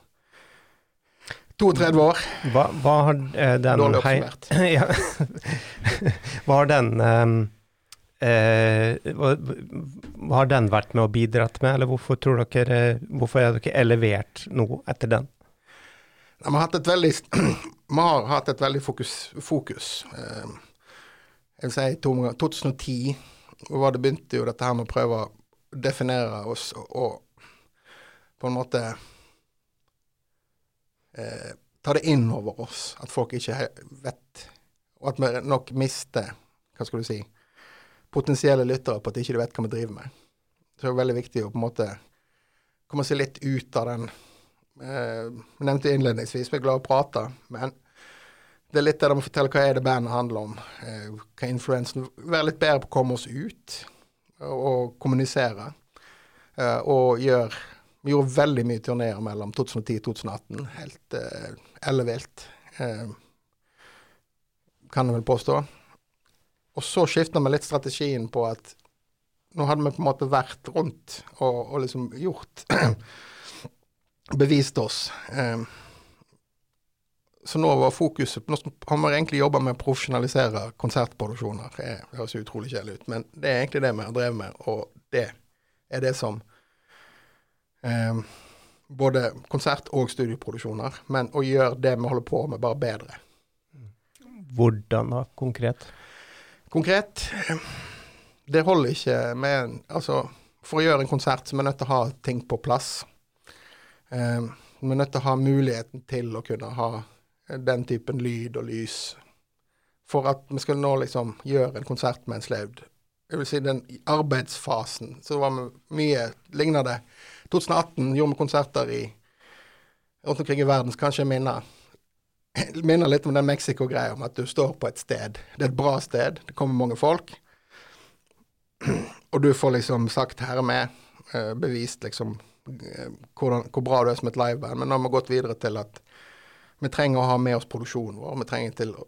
32 år. Hva, hva har eh, den Dårlig hei- ja. Hva har den eh, hva, hva har den vært med og bidratt med, eller hvorfor tror dere Hvorfor er dere elevert nå etter den? Vi har hatt et veldig, har hatt et veldig fokus. fokus. Eh, jeg vil si 2010 var det begynte jo dette her med å prøve å definere oss og på en måte eh, ta det inn over oss. At folk ikke vet, og at vi nok mister, hva skal du si, potensielle lyttere på at ikke de vet hva vi driver med. Så det er veldig viktig å på en måte komme seg litt ut av den eh, Jeg nevnte innledningsvis, vi er glad i å prate, men det er litt det der med å fortelle hva er det bandet handler om. Eh, hva influensen Være litt bedre på å komme oss ut og, kommunisere. Eh, og gjøre Vi gjorde veldig mye turneer mellom 2010 og 2018. Helt ellevilt. Kan jeg vel påstå. Og så skifter vi litt strategien på at nå hadde vi på en måte vært rundt og, og liksom gjort Bevist oss. Eh, så nå var fokuset Nå har vi egentlig jobba med å profesjonalisere konsertproduksjoner. Det høres utrolig kjedelig ut, men det er egentlig det vi har drevet med, og det er det som eh, Både konsert- og studieproduksjoner. Men å gjøre det vi holder på med, bare bedre. Hvordan da, konkret? Konkret Det holder ikke med Altså, for å gjøre en konsert så er vi nødt til å ha ting på plass. Eh, vi er nødt til å ha muligheten til å kunne ha den typen lyd og lys. For at vi skulle nå liksom gjøre en konsert med en slevd. Jeg vil si den arbeidsfasen. Så var vi mye lignende. 2018 gjorde vi konserter i rundt omkring i verden som kanskje minner minner litt om den Mexico-greia om at du står på et sted. Det er et bra sted, det kommer mange folk. Og du får liksom sagt 'her er med', eh, bevist liksom eh, hvordan, hvor bra du er som et liveband. Men nå har vi gått videre til at vi trenger å ha med oss produksjonen vår. Vi trenger til å,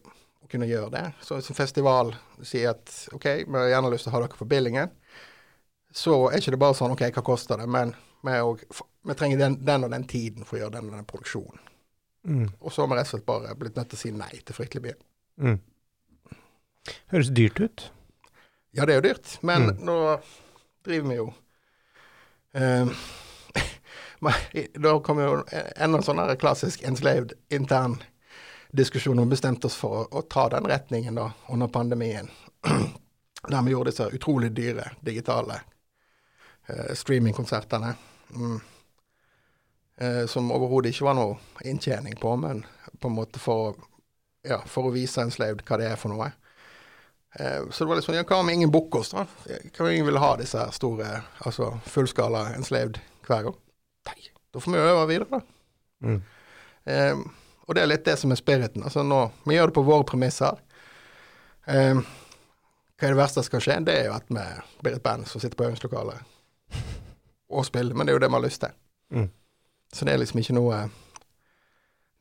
kunne gjøre det. Så hvis en festival sier at OK, vi har gjerne lyst til å ha dere på Billingen, så er ikke det bare sånn OK, hva koster det? Men vi trenger den, den, og den tiden for å gjøre den og den produksjonen. Mm. Og så har vi rett og slett bare blitt nødt til å si nei til fryktelig mye. Mm. Høres dyrt ut. Ja, det er jo dyrt, men Mm. nå driver vi jo eh, Da kommer jo enda en sånn klassisk enslaved intern diskusjon og bestemte oss for å, å ta den retningen da, under pandemien. Der vi gjorde disse utrolig dyre digitale eh, streamingkonsertene. Mm. Eh, som overhodet ikke var noe inntjening på, men på en måte for, ja, for å vise enslaved hva det er for noe. Eh, så det var litt sånn, ja, hva om ingen booker oss, da? Hva om ingen vil ha disse her store, altså fullskala enslaved hver gang? Nei, da får vi øve videre, da. Mm. Eh, og det er litt det som er spiriten. Altså nå, vi gjør det på våre premisser. Eh, hva er det verste som skal skje? Det er jo at vi blir et band som sitter på øvingslokalet og spiller, men det er jo det vi har lyst til. Mm. Så det er liksom ikke noe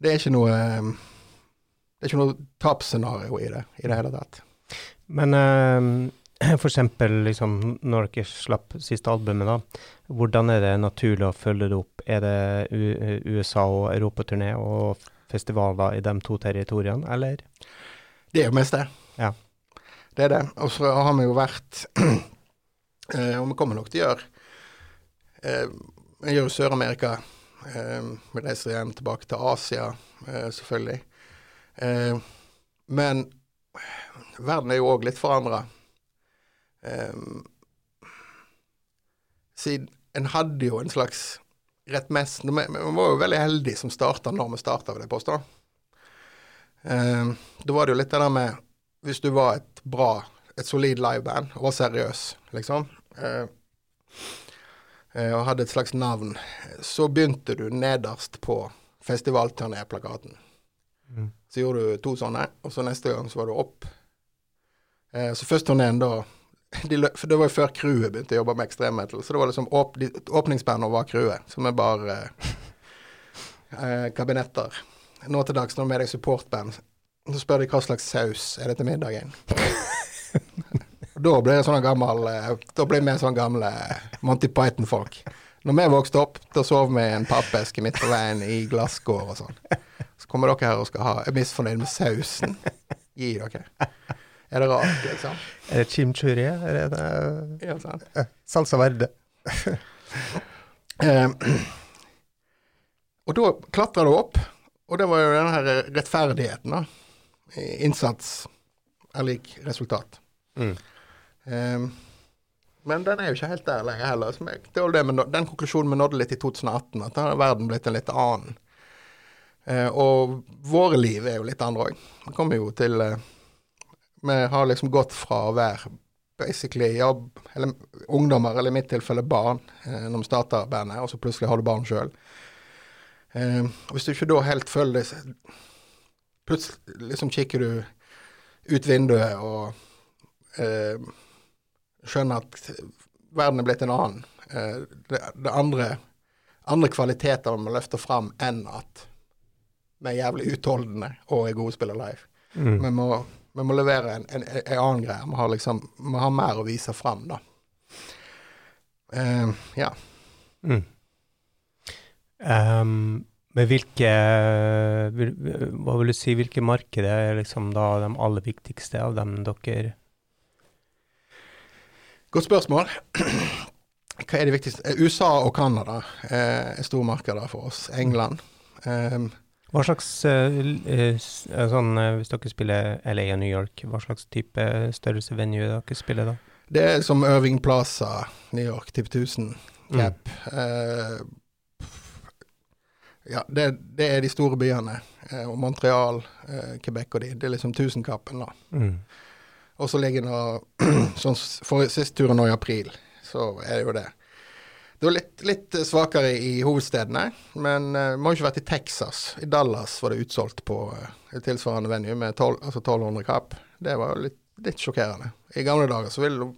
Det er ikke noe Det er ikke noe tapsscenario i det i det hele tatt. Men uh, for eksempel liksom, når dere slapp siste albumet, da, hvordan er det naturlig å følge det opp? Er det U USA og europaturné og festivaler i de to territoriene, eller? Det er jo mest det. Ja. Det er det. Og så har vi jo vært eh, Og vi kommer nok til å gjøre eh, Vi gjør Sør-Amerika. Vi reiser hjem tilbake til Asia, eh, selvfølgelig. Eh, men verden er jo òg litt forandra. Eh, siden en hadde jo en slags rett mest Vi var jo veldig heldige som starta når vi starta, vil jeg påstå. Da var det jo litt det der med Hvis du var et bra, et solid liveband og var seriøs, liksom, og hadde et slags navn, så begynte du nederst på festivalturnéplakaten. Mm. Så gjorde du to sånne, og så neste gang så var du opp. Eh, så først turneen da de, For det var jo før crewet begynte å jobbe med ekstremmetal, så det var liksom åp, de, åpningsbandet var crewet, som er bare eh, kabinetter. Nå til dags når de er med deg supportband, så spør de hva slags saus er det til middagen. da ble det sånn gammel eh, Da blir vi sånn gamle Monty Python-folk. Når vi vokste opp, da sov vi i en pappeske midt på veien i glasskår og sånn. Så kommer dere her og skal ha Er misfornøyd med sausen. Gi dere. Er det rart, liksom? Er det chimchurri? Er det Ja, sant. eh, salsa verde? Eh, og da klatra det opp, og det var jo den her rettferdigheten, da. Innsats er lik resultat. Mm. Eh, men den er jo ikke helt der lenger heller. Den konklusjonen vi nådde litt i 2018, at da har verden blitt en litt annen. Eh, og våre liv er jo litt andre òg. Vi kommer jo til eh, Vi har liksom gått fra å være basically jobb, eller ungdommer, eller i mitt tilfelle barn, eh, når vi starter bandet, og så plutselig har du barn sjøl. Eh, hvis du ikke da helt føler det Plutselig liksom kikker du ut vinduet og eh, skjønner at verden er blitt en annen. Eh, det, det andre, andre kvaliteter vi løfter fram enn at vi er jævlig utholdende og er gode spillere live. Mm. Vi må, vi må levere en, en, en annen greie. Vi har liksom, vi har mer å vise fram, da. Uh, ja. Mm. Um, men hvilke vil, Hva vil du si, hvilke markeder er liksom da de aller viktigste av dem dere Godt spørsmål. Hva er det viktigste? Eh, USA og Canada eh, er store markeder for oss. England. Um, Hva slags eh, sånn, Hvis dere spiller LA og New York, hva slags type størrelse venue dere spiller da? det er som Irving Plaza, New York, type 1000 Mm. cap. Eh, ja, det, det er de store byene. Og Montreal, uh, Quebec og de. Det er liksom 1000-kappen, da. Mm. Og så ligger nå Sånn for sist turen nå i april, så er det jo det. Det var litt, litt svakere i hovedstedene, men uh, må ikke vært i Texas. I Dallas var det utsolgt på uh, tilsvarende venue med 12, altså 1200 kapp. Det var litt, litt sjokkerende. I gamle dager så ville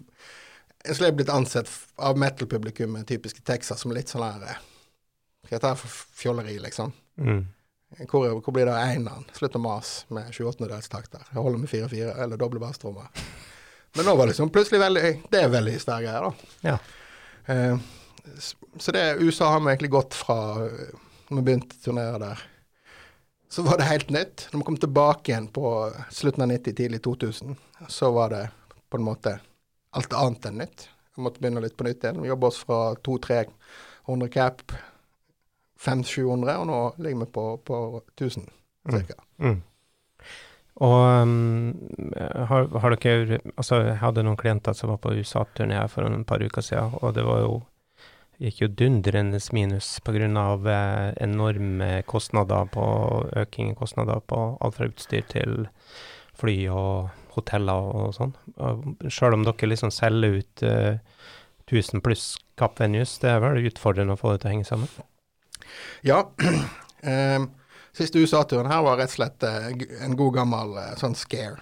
en slave blitt ansett av metal-publikummet typisk i Texas som litt sånn her Hva er dette for fjolleri, liksom? Mm. Hvor, hvor blir det av eineren? Slutt å mase med 28-delstakter. Jeg holder med 4-4 eller doble basstrommer. Men nå var det liksom plutselig veldig Det er veldig sterke greier, da. Ja. Eh, så det USA har vi egentlig gått fra eh, når vi begynte å turnere der. Så var det helt nytt. Når vi kom tilbake igjen på slutten av 90, tidlig 2000, så var det på en måte alt annet enn nytt. Vi måtte begynne litt på nytt igjen. Vi jobba oss fra 200-300 cap, 500-700, og nå ligger vi på, på 1000 Mm. ca. Mm. Og um, har, har dere Altså, jeg hadde noen klienter som var på USA-turné her for et par uker siden, og det var jo gikk jo dundrende minus pga. Eh, enorme kostnader på øking i kostnader på alt fra utstyr til fly og hoteller og sånn. Sjøl om dere liksom selger ut eh, 1000 pluss Kapp Venues, det er vel utfordrende å få det til å henge sammen? Ja. Um, siste USA-turen her var rett og slett eh, en god gammel eh, sånn scare.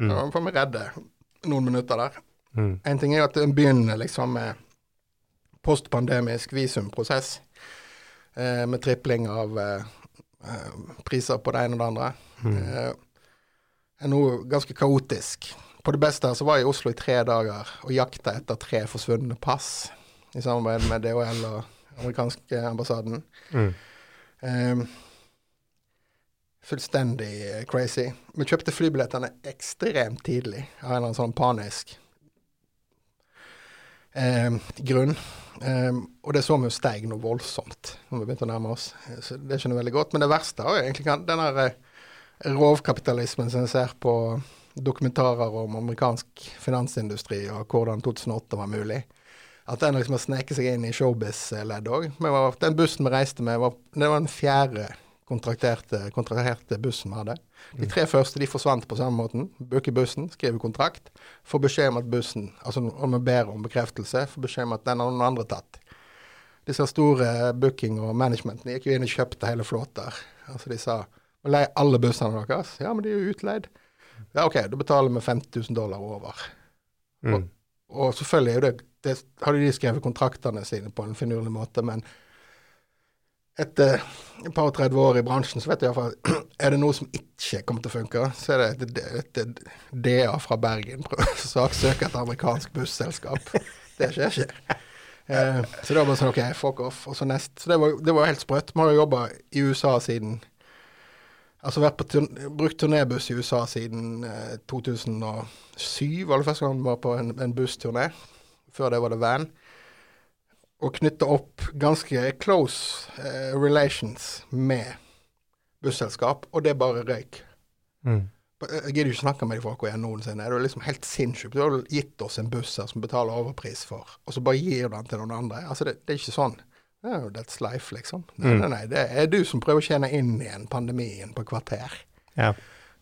Mm. Da får vi redde noen minutter der. Mm. En ting er at en begynner liksom med postpandemisk visumprosess. Eh, med tripling av eh, eh, priser på det ene og det andre. Mm. Eh, er noe ganske kaotisk. På det beste her så var jeg i Oslo i tre dager og jakta etter tre forsvunne pass. I samarbeid med DHL og amerikanske ambassaden. Mm. Um, fullstendig eh, crazy. Vi kjøpte flybillettene ekstremt tidlig av en eller annen sånn panisk um, grunn. Um, og det så vi jo steig noe voldsomt når vi begynte å nærme oss. Eh, Så det skjønner jeg veldig godt. Men det verste er jo egentlig den der eh, rovkapitalismen som jeg ser på dokumentarer om amerikansk finansindustri og hvordan 2008 var mulig. At den liksom har sneket seg inn i showbiz-ledd òg. Den bussen vi reiste med, var, det var den fjerde kontrakterte, kontraherte bussen vi hadde. De tre første de forsvant på samme måten. Booker bussen, skriver kontrakt. Får beskjed om at bussen, altså om vi ber om bekreftelse, får beskjed om at den har noen andre tatt. Disse store booking- og managementene gikk jo inn og kjøpte hele flåter. Altså de sa «Vi leier alle bussene deres. Ja, men de er jo utleid. Ja, OK, da betaler vi 50 000 dollar over. Mm. Og selvfølgelig er jo det, det hadde de skrevet kontraktene sine på en finurlig måte, men etter et par og 30 år i bransjen, så vet jeg iallfall Er det noe som ikke kommer til å funke, så er det et, DA fra Bergen saksøker et amerikansk busselskap. Det skjer ikke. Eh, så det var bare sånn OK, fuck off. Og så nest. Så det var, det var helt sprøtt. Vi har jo jobba i USA siden Altså vært på turn brukt turnébuss i USA siden eh, 2007, var det første gang vi var på en, en bussturné. Før det var det van. Og knytta opp ganske close eh, relations med busselskap, og det bare røyk. Mm. Jeg gidder ikke snakke med de folka igjen noensinne. Det er liksom helt sinnssykt. Du har gitt oss en buss her som betaler overpris for, og så bare gir du den til noen andre. Altså, det, det er ikke sånn. Jo That's life, liksom. Nei, Mm. nei, nei. Det er du som prøver å tjene inn igjen pandemien på kvarter. Ja.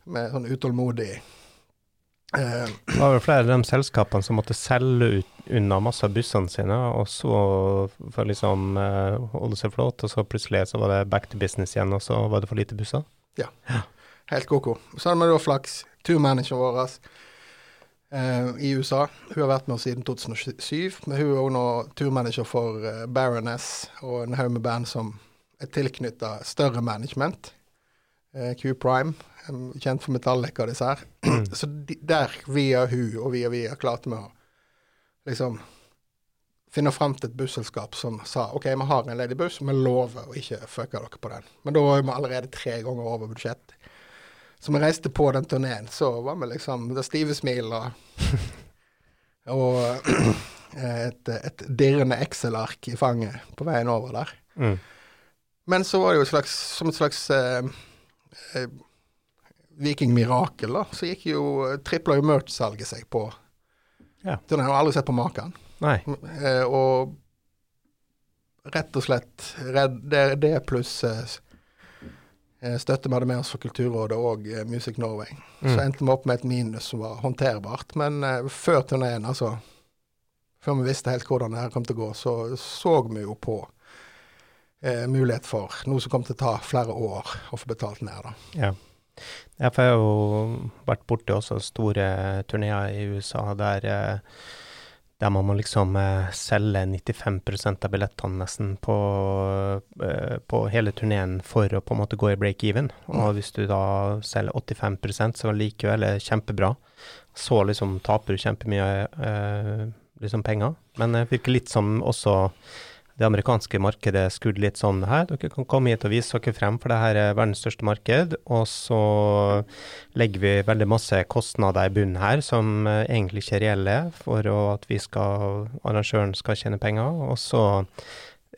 Med sånn utålmodig eh, Det var vel flere av de selskapene som måtte selge ut unna masse av bussene sine, og så for liksom eh, holde seg flott, og så plutselig så var det back to business igjen, og så var det for lite busser. Ja, Helt koko. Så hadde vi da flaks. Turmanageren vår eh, i USA. Hun har vært med oss siden 2007. Men hun er også nå turmanager for eh, Baroness og en haug med band som er tilknytta større management. Eh, Q Prime, kjent for Metallica og disse her. Så de, der, via hun og via via, klarte vi å liksom finne fram til et busselskap som sa OK, vi har en ledig buss, vi lover å ikke fucke dere på den. Men da var vi allerede tre ganger over budsjett. Så vi reiste på den turneen, så var vi liksom det stive smil og, og et, et dirrende Excel-ark i fanget på veien over der. Mm. Men så var det jo et slags, som et slags eh, eh, vikingmirakel, da. Så gikk jo tripla jo merch-salget seg på Ja. turneen. Jeg aldri sett på maken. Nei. Eh, og rett og slett det, det pluss eh, eh, støtte vi hadde med oss fra Kulturrådet og eh, Music Norway. Så Mm. endte vi opp med et minus som var håndterbart. Men eh, før turneen, altså Før vi visste helt hvordan det her kom til å gå, så så vi jo på eh, mulighet for noe som kom til å ta flere år å få betalt ned. da. Ja. Jeg har jo vært borti også store turneer i USA der, eh, der man må liksom eh, selge 95 av billettene nesten på, eh, på hele turneen for å på en måte gå i break-even. Og hvis du da selger 85% så likevel er det kjempebra. Så liksom taper du kjempemye eh, liksom penger. Men det virker litt som også det amerikanske markedet skudd litt sånn her. Dere kan komme hit og vise dere frem, for det her er verdens største marked. Og så legger vi veldig masse kostnader i bunnen her som eh, egentlig ikke er reelle, for at vi skal, arrangøren skal tjene penger. Og så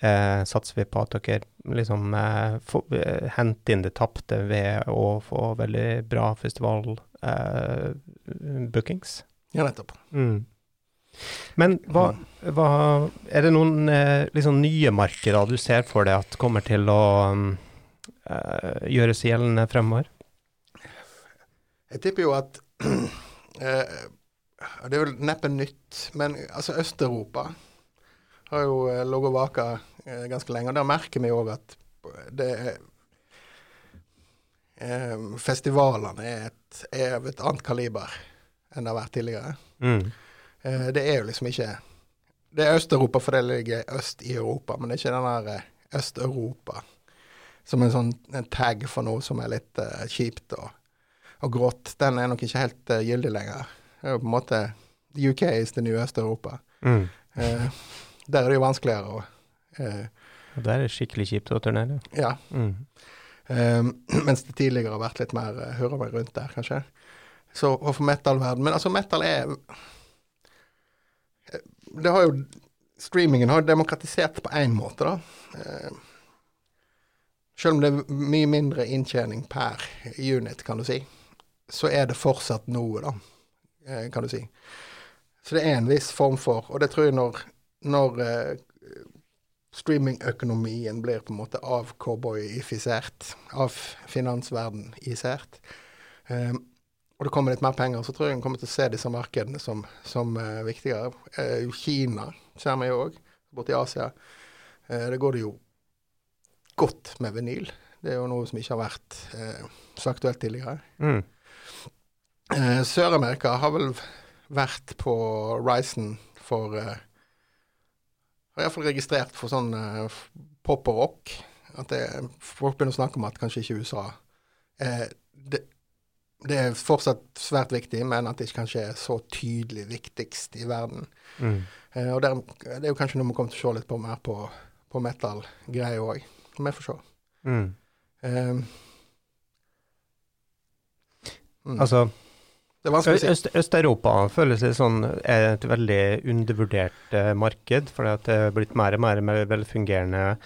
eh, satser vi på at dere liksom eh, får, eh, henter inn det tapte ved å få veldig bra festivalbookings. eh, bookings. Ja, nettopp. Mm. Men hva, hva Er det noen liksom nye markeder du ser for deg at kommer til å um, eh, gjøres gjeldende fremover? Jeg tipper jo at eh, Det er vel neppe nytt, men altså Øst-Europa har jo eh, ligget vaka eh, ganske lenge. Og der merker vi òg at det eh, Festivalene er, et, er av et annet kaliber enn det har vært tidligere. Mm. Eh, det er jo liksom ikke Det er Øst-Europa for det ligger øst i Europa, men det er ikke den der eh, Øst-Europa som en sånn en tag for noe som er litt uh, kjipt og, og grått. Den er nok ikke helt uh, gyldig lenger. Det er jo på en måte UK is the new Øst-Europa. Mm. Uh, der er det jo vanskeligere å Og der er det skikkelig kjipt å turnere. Ja. Mm. Mens det tidligere har vært litt mer hører meg rundt der, kanskje. Så og for metal-verden Men altså, metal er Det har jo Streamingen har demokratisert på én måte, da. Uh, selv om det er mye mindre inntjening per unit, kan du si, så er det fortsatt noe, da, uh, kan du si. Så det er en viss form for Og det tror jeg når, når uh, streamingøkonomien blir på en måte avcowboyifisert, av finansverden-isert, um, og det kommer litt mer penger, så tror jeg en kommer til å se disse markedene som, som uh, viktigere. Uh, Kina vi jo òg, borti Asia. Uh, det går det jo godt med vinyl. Det er jo noe som ikke har vært så aktuelt tidligere. Mm. Sør-Amerika har vel vært på Ryson for har iallfall registrert for sånn uh, pop og rock. At det, folk begynner å snakke om at kanskje ikke USA eh, det, det, er fortsatt svært viktig, men at det ikke kanskje er så tydelig viktigst i verden. Mm. Eh, og det, det, er jo kanskje noe vi kommer til å se litt på mer på, på metal-greier òg. Vi får se. Mm. Um, mm. Altså si. Øst, Øst-Europa føles det sånn er et veldig undervurdert uh, marked, for det er blitt mer og mer velfungerende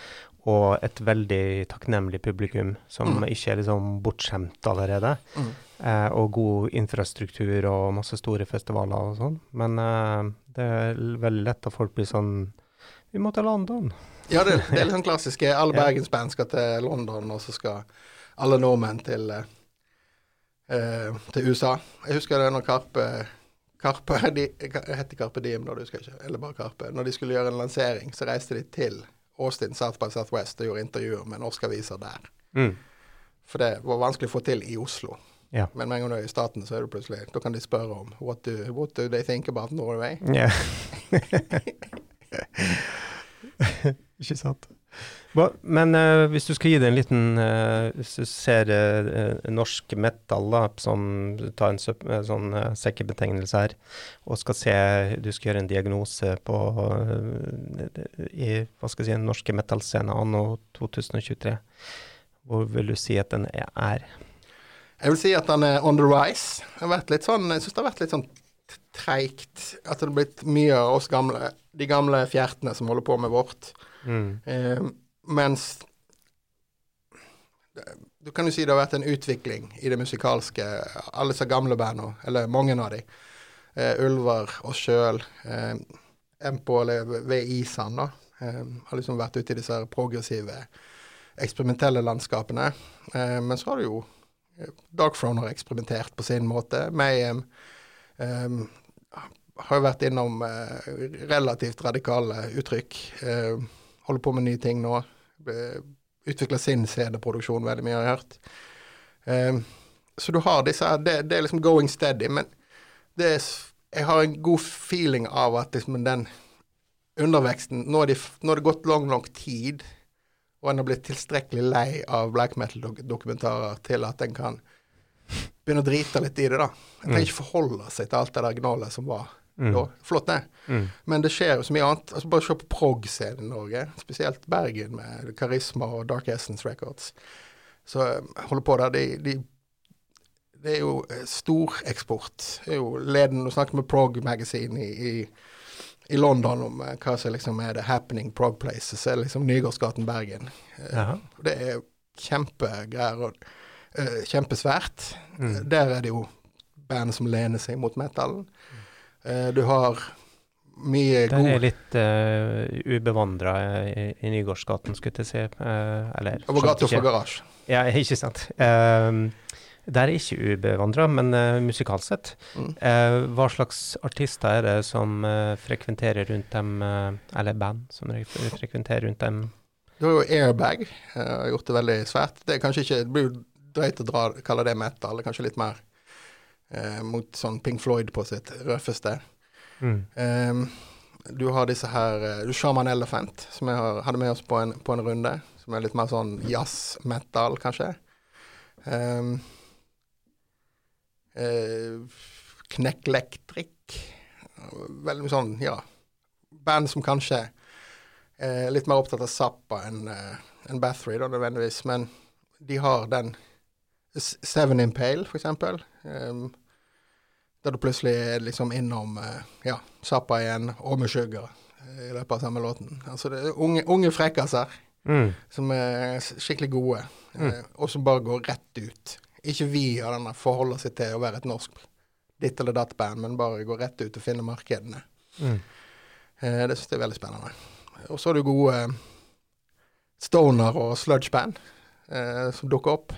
og et veldig takknemlig publikum som mm. ikke er liksom bortskjemt allerede. Mm. Eh, og god infrastruktur og masse store festivaler og sånn. Men eh, det er veldig lett at folk blir sånn Vi må til London. Ja, det, det er litt sånn klassisk. Alle bergensband skal til London, og så skal alle nordmenn til Eh, til USA. Jeg husker det når Karpe Karpe de, heter Karpe Diem, da, du husker ikke, eller bare Karpe. Når de skulle gjøre en lansering, så reiste de til Austin South by Southwest og gjorde intervjuer med norske aviser der. Mm. For det var vanskelig å få til i Oslo. Ja. Men med en gang du er i staten, så er det plutselig Da kan de spørre om what do, what do they think about Norway? Yeah. ikke sant. Men uh, hvis du skal gi det en liten uh, Hvis du ser uh, norsk metal, da, som tar en sånn sekkebetegnelse her, og skal se Du skal gjøre en diagnose på i hva skal jeg si, den norske metallscenen anno 2023. Hvor vil du si at den er? Jeg vil si at den er on the rise. Sånn, jeg syns det har vært litt sånn treigt. At det har blitt mye av oss gamle, de gamle fjertene som holder på med vårt. Mm. Mens Du kan jo si det har vært en utvikling i det musikalske. Alle disse gamle bandene, eller mange av dem. Eh, Ulver, oss sjøl, eh, Empo eller VI-Sand, da. Eh, har liksom vært ute i disse progressive, eksperimentelle landskapene. Uh, men så har du jo Dark Throne har eksperimentert på sin måte. Mayhem um, har jo vært innom relativt radikale uttrykk. Holder på med nye ting nå Utvikler sin CD-produksjon veldig mye, har jeg hørt. Um, så du har disse det, det, er liksom going steady, men er, jeg har en god feeling av at liksom den underveksten Nå har de, det gått lang nok tid, og en har blitt tilstrekkelig lei av black metal-dokumentarer til at en kan begynne å drite litt i det, da. En trenger mm. ikke forholde seg til alt det der gnålet som var Mm. da. Flott, det. Mm. Men det skjer jo så mye annet. Altså Bare se på prog-scenen i Norge, spesielt Bergen med Karisma og Dark Essence Records. Så jeg holder på der. De, de, det er jo eh, storeksport. Det er jo ledende å snakke med Prog Magazine i, i, i London om eh, hva som liksom er the happening prog places. Det er liksom Nygårdsgaten Bergen. Eh, Jaha. Det er kjempegreier og uh, kjempesvært. Mm. Der er det jo band som lener seg mot metallen. Eh, du har mye god Der er litt uh, ubevandra i, i Nygårdsgaten, skulle jeg si. Uh, eller Over gata fra garasje. Ja, ikke sant. Uh, der er ikke ubevandra, men uh, musikalsk sett. Mm. Uh, hva slags artister er det som eh, frekventerer rundt dem, eh, eller band som frekventerer rundt dem? Du har jo Airbag, uh, gjort det veldig svært. Det er kanskje ikke, det blir jo drøyt å dra, kalle det metal, det er kanskje litt mer eh, mot sånn Pink Floyd på sitt røffeste. Mm. Ehm, du har disse her eh, Du Shaman Elephant, som jeg hadde med oss på en, på en runde. Som er litt mer sånn jazz-metal, kanskje. Um, Knekk Electric. Veldig sånn, ja Band som kanskje er litt mer opptatt av Zappa enn uh, en Bathory, da, nødvendigvis. Men de har den Seven Impale, for eksempel. Um, der du plutselig er liksom innom eh, ja, Zappa igjen, og med Sugar eh, i løpet av samme låten. Altså det er unge, unge frekkaser Mm. som er skikkelig gode, eh, og som bare går rett ut. Ikke vi har denne forholdet seg til å være et norsk ditt eller datt band, men bare gå rett ut og finne markedene. Mm. Det syns jeg er veldig spennende. Og så er det gode stoner og sludge-band som dukker opp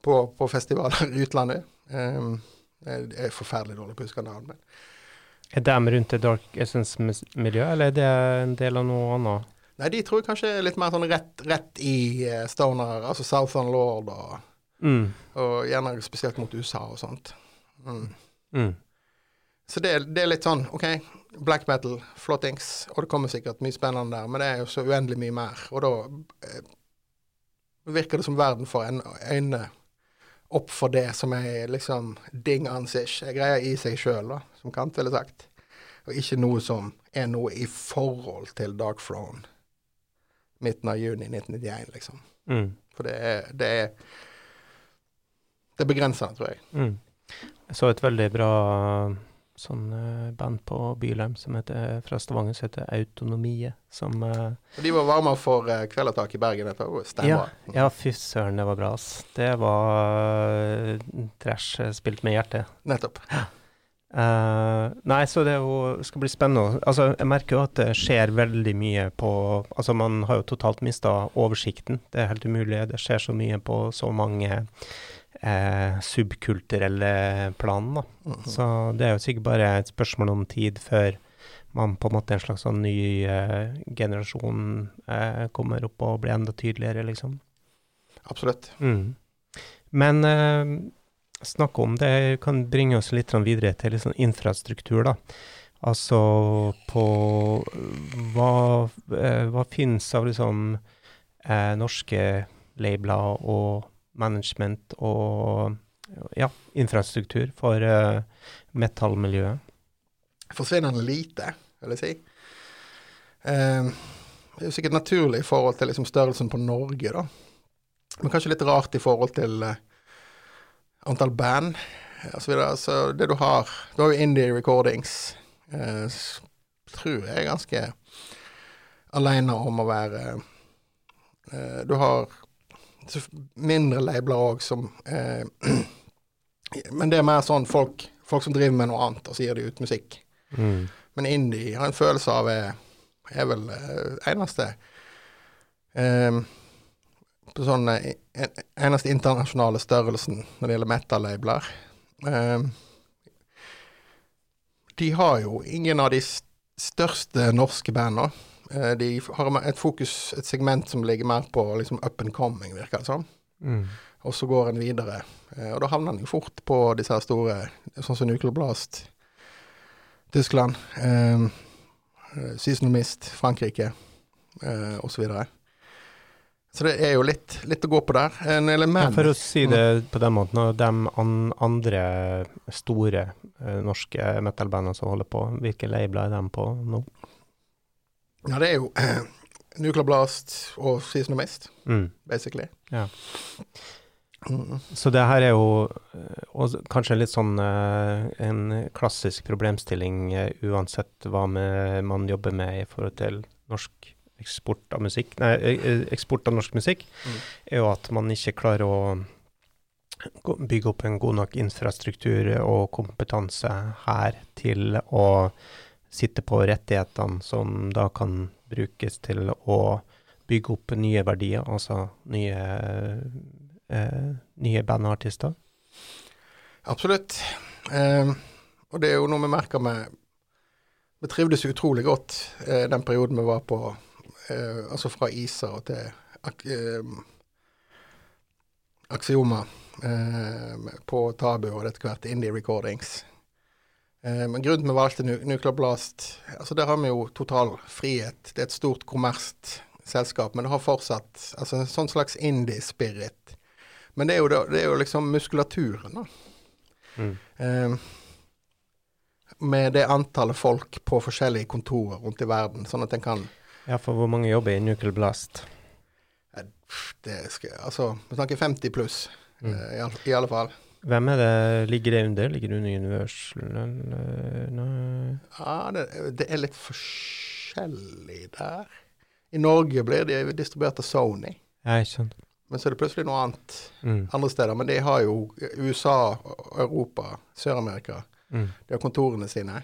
på, på festivaler i utlandet. Eh, jeg er forferdelig dårlig på å huske navn, men Er de rundt det Dark Essence-miljøet, eller er det en del av noe annet? Nei, de tror jeg kanskje er litt mer sånn rett, rett i eh, stoner, altså Southern Lord, og, Mm. og gjerne spesielt mot USA og sånt. Mm. Mm. Så det, det er litt sånn, OK, black metal, flottings, og det kommer sikkert mye spennende der, men det er jo så uendelig mye mer. Og da eh, virker det som verden får en, øynene opp for det som er liksom ding ansich, en greie i seg sjøl, som Kant ville sagt. Og ikke noe som er noe i forhold til Dark Throne midten av juni 1991, liksom. Mm. For det er, det er Det er begrensende, tror jeg. Mm. Jeg så et veldig bra sånn eh, band på Bylheim som heter, fra Stavanger som heter Autonomie, som eh, Og de var varma for Kvelertak i Bergen. Dette var Stemmer. Ja, ja fy søren, det var bra, ass. Det var eh, trash eh, spilt med hjertet. Nettopp. Uh, nei, så det jo, skal bli spennende. Altså, jeg merker jo at det skjer veldig mye på Altså, man har jo totalt mista oversikten. Det er helt umulig. Det skjer så mye på så mange eh, subkulturelle planen. da. Mhm. Så det er jo sikkert bare et spørsmål om tid før man på en måte en slags sånn ny eh, generasjon eh, kommer opp og blir enda tydeligere, liksom. Absolutt. Mm. Men eh, snakke om det kan bringe oss litt sånn videre til litt sånn infrastruktur, da. Altså på hva, eh, hva finnes av liksom eh, norske labeler og management og ja, infrastruktur for uh, metallmiljøet? Forsvinnende lite, vil jeg si. Uh, det er jo sikkert naturlig i forhold til liksom størrelsen på Norge, da. Men kanskje litt rart i forhold til uh, antall band osv. Så, videre. så det du har Du har jo Indie Recordings. Uh, tror jeg er ganske aleine om å være Du har mindre labler òg som eh, Men det er mer sånn folk, folk som driver med noe annet, og så gir de ut musikk. Mm. Men indie har en følelse av er, er vel eh, eneste eh, på sånn eh, eneste internasjonale størrelsen når det gjelder metal-labeler. Eh, de har jo ingen av de største norske bandene. Eh, de har et fokus, et segment som ligger mer på liksom up and coming, virker det som. Mm. Og så går en videre. Eh, og da havner en jo fort på disse her store, sånn som Nuclear Blast, Tyskland, eh, eh, Seasonal Mist, Frankrike eh, osv. Så. Så det er jo litt, litt å gå på der. En Ja, for å si det på den måten, de an andre store eh, norske metal-bandene som holder på, hvilke label er de på nå? Ja, det er jo Nuclear Blast og Season of Mist, Mm. basically. Ja. Mm. Så det her er jo eh, og kanskje litt sånn eh, en klassisk problemstilling eh, uansett hva med, man jobber med i forhold til norsk eksport av musikk, nei, eh, eh, eksport av norsk musikk, Mm. er jo at man ikke klarer å bygge opp en god nok infrastruktur og kompetanse her til å sitte på rettighetene som da kan brukes til å bygge opp nye verdier, altså nye, eh, nye bandartister. Absolutt. Eh, og det er jo noe vi merker med Vi trivdes utrolig godt eh, den perioden vi var på eh, Altså fra ISA og til ak eh, Axioma eh, på Tabu og etter hvert Indie Recordings. Eh, men grunnen til vi valgte nu Nuclear Blast altså Der har vi jo total frihet. Det er et stort kommersielt selskap, men det har fortsatt altså en sånn slags indie-spirit. Men det er, jo, det, det er jo liksom muskulaturen, da. Mm. Eh, med det antallet folk på forskjellige kontorer rundt i verden, sånn at en kan Ja, for hvor mange jobber i Nuclear Blast? det skal, Altså, vi snakker 50 pluss, Mm. eh, i, alle, i alle fall. Hvem er det, ligger det under? Ligger det under Universal eller Nei. Ja, det, det er litt forskjellig der. I Norge blir de distribuert av Sony, Jeg skjønner. men så er det plutselig noe annet Mm. andre steder. Men de har jo USA, Europa, Sør-Amerika. Mm. De har kontorene sine.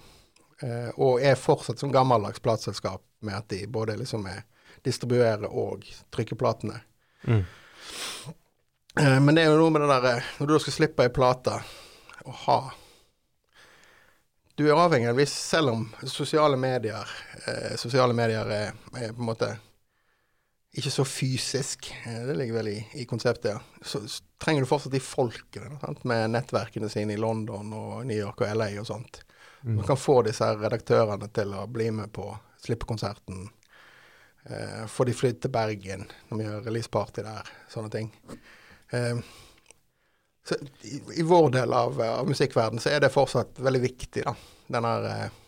Eh, og er fortsatt som gammeldags plateselskap med at de både liksom er distribuerer og trykker platene. Mm. Eh, men det er jo noe med det derre Når du skal slippe ei plate å ha Du er avhengig av hvis Selv om sosiale medier eh, Sosiale medier er, er på en måte ikke så fysisk, eh, det ligger vel i, i konseptet, ja. Så, så, trenger du fortsatt de folkene sant? med nettverkene sine i London og New York og LA og sånt. Mm. Du kan få disse her redaktørene til å bli med på slippekonserten. Eh, få de flydd til Bergen når vi gjør releaseparty der. Sånne ting. Eh, så i, vår del av, av musikkverden så er det fortsatt veldig viktig, da. Den her eh,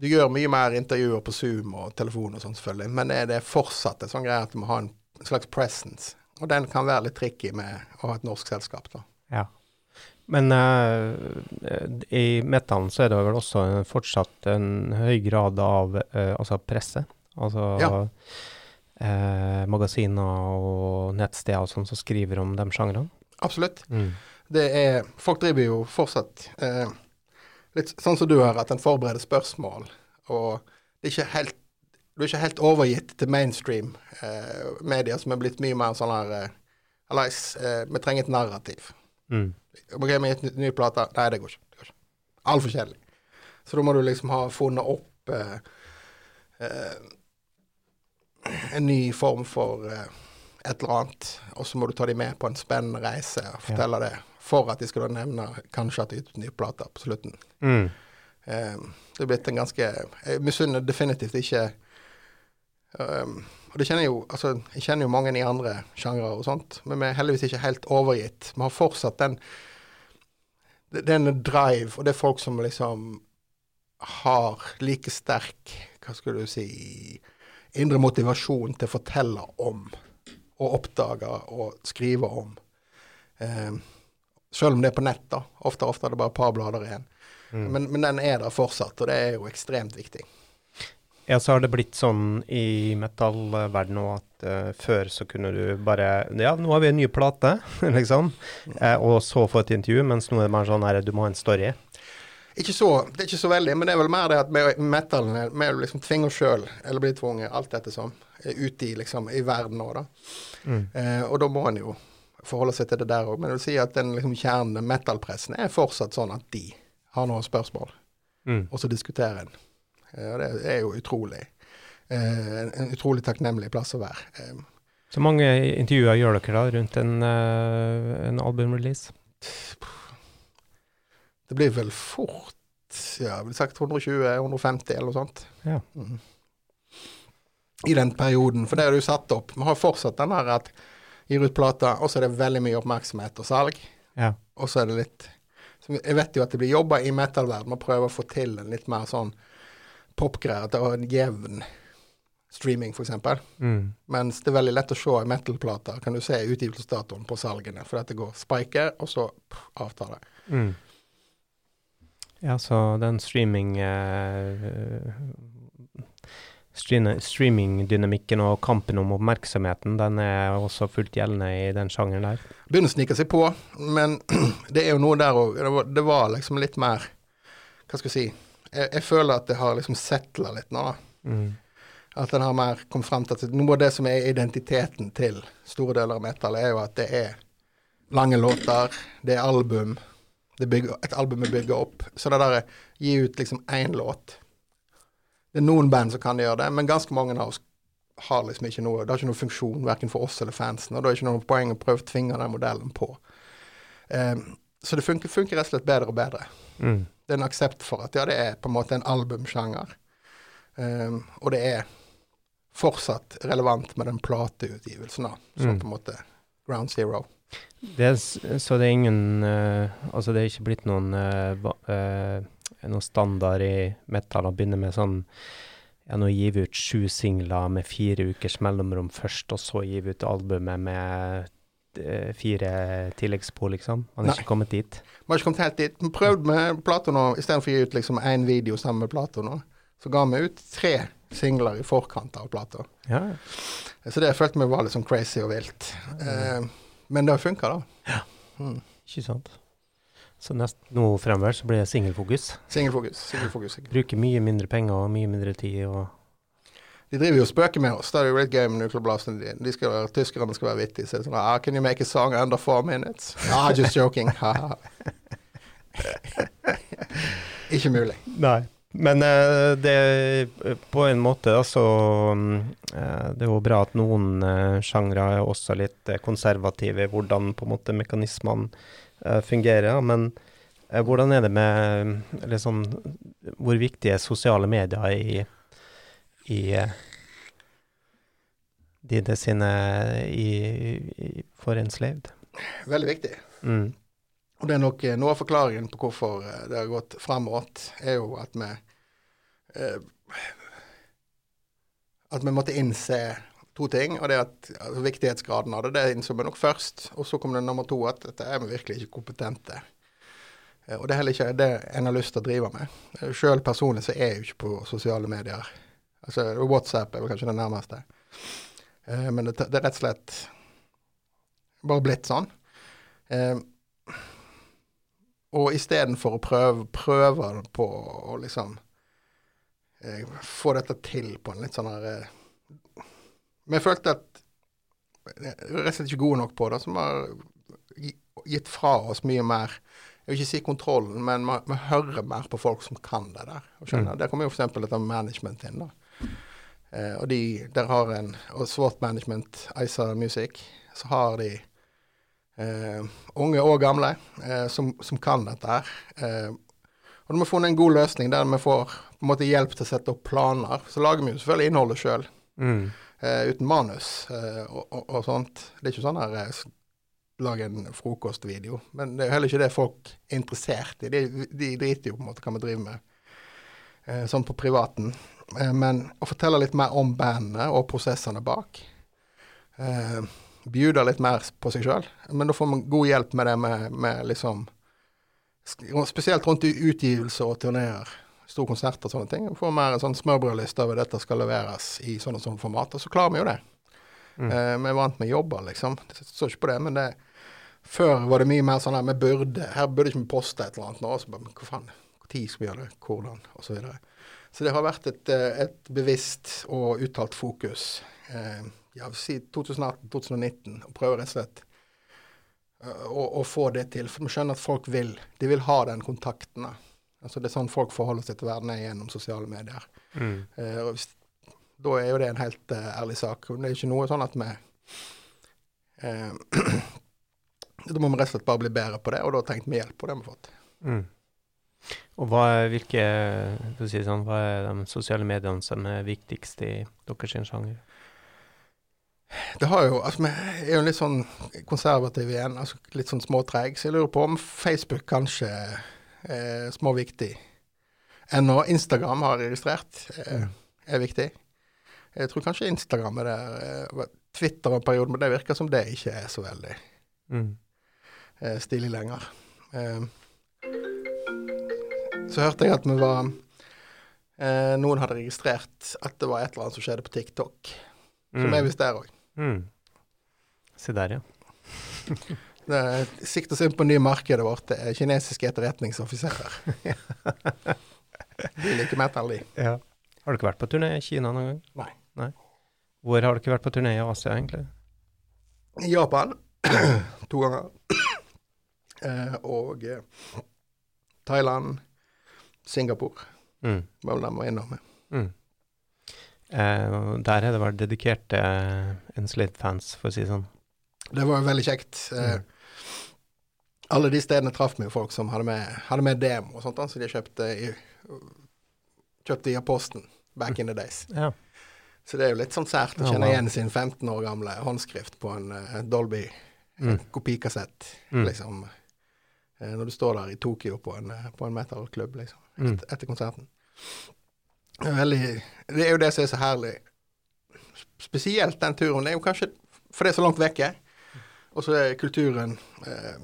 Du gjør mye mer intervjuer på Zoom og telefon og sånn, selvfølgelig, men er det fortsatt en sånn greie at du må ha en slags presence. Og den kan være litt tricky med å ha et norsk selskap, da. Ja. Men uh, i metallen så er det vel også fortsatt en høy grad av uh, altså presse. Altså Ja. Eh, magasiner og nettsteder og sånn som skriver om de sjangrene. Absolutt. Mm. det er Folk driver jo fortsatt eh, litt sånn som du har, at en forbereder spørsmål. Og det er ikke helt du er ikke helt overgitt til mainstream eh, media, som er blitt mye mer sånn her eh, Hallais, eh, vi trenger et narrativ. Mm. Ok, vi gitt ny, plate. Nei, det går ikke. Det går ikke. Altfor kjedelig. Så da må du liksom ha funnet opp eh, eh, en ny form for eh, et eller annet, og så må du ta dem med på en spennende reise og fortelle det, for at de skal nevne kanskje at de har nye plater på slutten. Mm. Um, det er blitt en ganske Jeg misunner definitivt ikke um, Og det kjenner jeg jo Altså, jeg kjenner jo mange i andre sjangre og sånt, men vi er heldigvis ikke helt overgitt. Vi har fortsatt den den drive, og det er folk som liksom har like sterk Hva skulle du si Indre motivasjon til å fortelle om, og oppdage og skrive om. Eh, selv om det er på nett, da. Ofte, ofte er det bare et par blader igjen. Mm. Men, men den er der fortsatt, og det er jo ekstremt viktig. Ja, så har det blitt sånn i metallverdenen òg at uh, før så kunne du bare Ja, nå har vi en ny plate, liksom, eh, og så få et intervju, mens nå er det mer sånn her, du må ha en story. Ikke så, det er ikke så veldig, men det er vel mer det at med metallen er å liksom tvinge oss sjøl, eller bli tvunget, alt dette som er ute i, liksom, i verden nå, da. Mm. Eh, og da må en jo forholde seg til det der òg. Men jeg vil si at den liksom, kjernen, metallpressen, er fortsatt sånn at de har noen spørsmål, Mm. og så diskuterer en. Eh, og det er jo utrolig. Eh, en, en utrolig takknemlig plass å være. Eh, Så mange intervjuer gjør dere da rundt en, eh, en albumrelease? Det blir vel fort ja, jeg ville sagt 120-150 eller noe sånt. Ja. Mm. i den perioden. For det er du satt opp. Vi har fortsatt den her at gir ut plater, og så er det veldig mye oppmerksomhet og salg. Ja. Og så er det litt Jeg vet jo at det blir jobba i metal-verden med å prøve å få til en litt mer sånn popgreier. At det er en jevn streaming, f.eks. Mm. Mens det er veldig lett å se i metal-plater. Kan du se utgivelsesdatoen på salgene. For dette går spiker, og så pff, avtar det. Mm. Ja, så den streaming eh, Streamingdynamikken og kampen om oppmerksomheten, den er også fullt gjeldende i den sjangeren der. Begynner å snike seg på, men det er jo noe der òg. Det, var- det var liksom litt mer Hva skal jeg si Jeg, jeg føler at det har liksom settla litt nå. da. Mm. At den har mer kommet frem til at noe av det som er identiteten til store deler av metal, er jo at det er lange låter, det er album. Bygger, et album er bygga opp. Så det der gi ut liksom én låt Det er noen band som kan gjøre det, men ganske mange av oss har liksom ikke noe Det har ikke noen funksjon verken for oss eller fansen, og da er det ikke noe poeng å prøve å tvinge den modellen på. Um, så det funker, funker rett og slett bedre og bedre. Mm. Det er en aksept for at ja, det er på en måte en albumsjanger. Um, og det er fortsatt relevant med den plateutgivelsen, da. Som Mm. på en måte ground zero. Det så det er ingen eh, Altså, det er ikke blitt noen eh, va- eh, noen standard i metal å begynne med sånn ja, nå gir vi ut sju singler med fire ukers mellomrom først, og så gir vi ut albumet med fire tilleggsspor, liksom. Man Nei. ikke kommet dit. Man har ikke kommet helt dit. Vi prøvde med Plato nå, istedenfor å gi ut liksom én video sammen med Plato nå, så ga vi ut tre singler i forkant av Plato. Ja. Så det jeg følte vi var litt sånn crazy og vilt. Eh, men det funka, da. Mm. Ikke sant. Så nest, nå fremover så blir det singelfokus. Singelfokus. singelfokus. Bruker mye mindre penger og mye mindre tid og De driver jo og spøker med oss. Det er jo litt gøy med Nuclear. De, de skal tyskerne skal være vittige. Så det er sånn ah, Can you make a song under four minutes? Ah, just joking. Ikke mulig. Nei. Men eh, det på en måte da, så eh, Det er jo bra at noen uh, sjangre er også litt eh, konservative i hvordan på en måte mekanismene eh, fungerer. Men eh, hvordan er det med mm, liksom Hvor viktig er sosiale medier i, i de dine sine i, i, for enslaved? Veldig viktig. Mm. Og det er nok eh, noe av forklaringen på hvorfor eh, det har gått framåt, er jo at vi eh, At vi måtte innse to ting. Og det at altså, viktighetsgraden av det, det innså vi nok først. Og så kom det nummer to, at dette er vi virkelig ikke kompetente. Eh, og det er heller ikke det en har lyst til å drive med. Sjøl personlig så er jeg jo ikke på sosiale medier. Altså WhatsApp er vel kanskje det nærmeste. Men det, det er rett og slett bare blitt sånn. Og istedenfor å prøve, prøve på å liksom eh, få dette til på en litt sånn her eh, jeg følte at vi er rett og slett ikke gode nok på det, som har gitt fra oss mye mer Jeg vil ikke si kontrollen, men vi, hører mer på folk som kan det der. og skjønner. Der kommer jo f.eks. dette med management inn. da. Eh, og de, der har en, og Swart Management, Isa Music, så har de eh, unge og gamle eh, som, som kan dette her. Eh, og når vi har funnet en god løsning der vi får på en måte hjelp til å sette opp planer, så lager vi jo selvfølgelig innholdet sjøl, Mm. eh, uten manus eh, og, og, og sånt. Det er ikke sånn her eh, lage en frokostvideo, men det er jo heller ikke det folk er interessert i. De, de driter jo på en måte hva vi driver med, sånn på privaten. Men å fortelle litt mer om bandene og prosessene bak. Eh, bjuder litt mer på seg sjøl, men da får man god hjelp med det med, med liksom Spesielt rundt utgivelser og turneer, store konserter og sånne ting. Man får mer en sånn smørbrødliste over dette skal leveres i sånn og sånn format, og så klarer vi jo det. Mm. Eh, vi er vant med jobber, liksom. Det står ikke på det, men det Før var det mye mer sånn her vi burde Her burde ikke vi poste et eller annet nå. Så bare, men hva faen, når skal vi gjøre det? Hvordan? Og så videre. Så det har vært et, eh, et bevisst og uttalt fokus. Eh, ja, si 2018-2019, og prøve rett og slett eh, å, å få det til. For vi skjønner at folk vil. De vil ha den kontakten. Altså Det er sånn folk forholder seg til verden er gjennom sosiale medier. Mm. Eh, hvis, da er jo det en helt uh, ærlig sak. Det er ikke noe sånn at vi eh, Da må vi rett og slett bare bli bedre på det, og da har tenkt vi hjelp på det vi har fått. Mm. Og hva er, hvilke, si sånn, hva er de sosiale mediene som er viktigst i deres sjanger? Det har jo, altså Vi er jo litt sånn konservative igjen, altså litt sånn småtreig, så jeg lurer på om Facebook kanskje er småviktig. Ennå Instagram har registrert er, er viktig. Jeg tror kanskje Instagram er der. eh, Twitter en periode, men det virker som det ikke er så veldig Mm. eh, stilig lenger. Eh, så hørte jeg at vi var eh, Noen hadde registrert at det var et eller annet som skjedde på TikTok, som er visst der òg. Mm. Se der, ja. Det sikter oss inn på nye markedet vårt. Det er kinesiske etterretningsoffiserer. de liker metal, de. ja. Har du ikke vært på turné i Kina noen gang? Nei. Nei. Hvor har du ikke vært på turné i Asia, egentlig? Japan to ganger. Eh, og eh, Thailand, Singapore Mm. var vel de var innom. Mm. Eh, der har det vært dedikerte uh, Enslaved-fans, for å si det sånn. Det var veldig kjekt. Eh, alle de stedene traff vi jo folk som hadde med, hadde med demo og sånt, så de kjøpte i, kjøpte i posten back in the days. Ja. Så det er jo litt sånn sært å kjenne igjen sin 15 år gamle håndskrift på en uh, Dolby Mm. kopikassett, Mm. liksom. Uh, når du står der i Tokyo på en, uh, på en metal-klubb, liksom, Mm. et, etter konserten. Veldig, det er jo det som er så herlig. Spesielt den turen. Det er jo kanskje For det er så langt vekke. Og så er kulturen eh,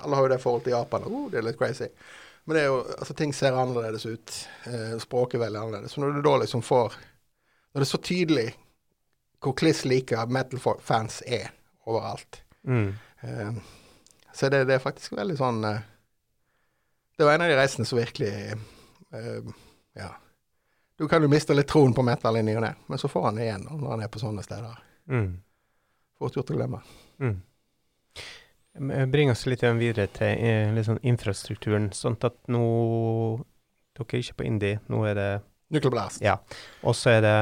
Alle har jo det forholdet til Japan. Oh, det er litt crazy. Men det er jo, altså, ting ser annerledes ut. Eh, språket er veldig annerledes. Så når du da liksom får Når det er så tydelig hvor kliss like metal-fans er overalt, Mm. eh, så det, det er faktisk veldig sånn eh, Det var en av de reisene som virkelig eh, Ja. Du kan jo miste litt troen på metal i ny og ne, men så får han det igjen når han er på sånne steder. Mm. Fort gjort å glemme. Mm. Bring oss litt videre til eh, sånn infrastrukturen, sånn at nå Dere er ikke på Indie, nå er det Nuclear Blast. Ja. Og så er det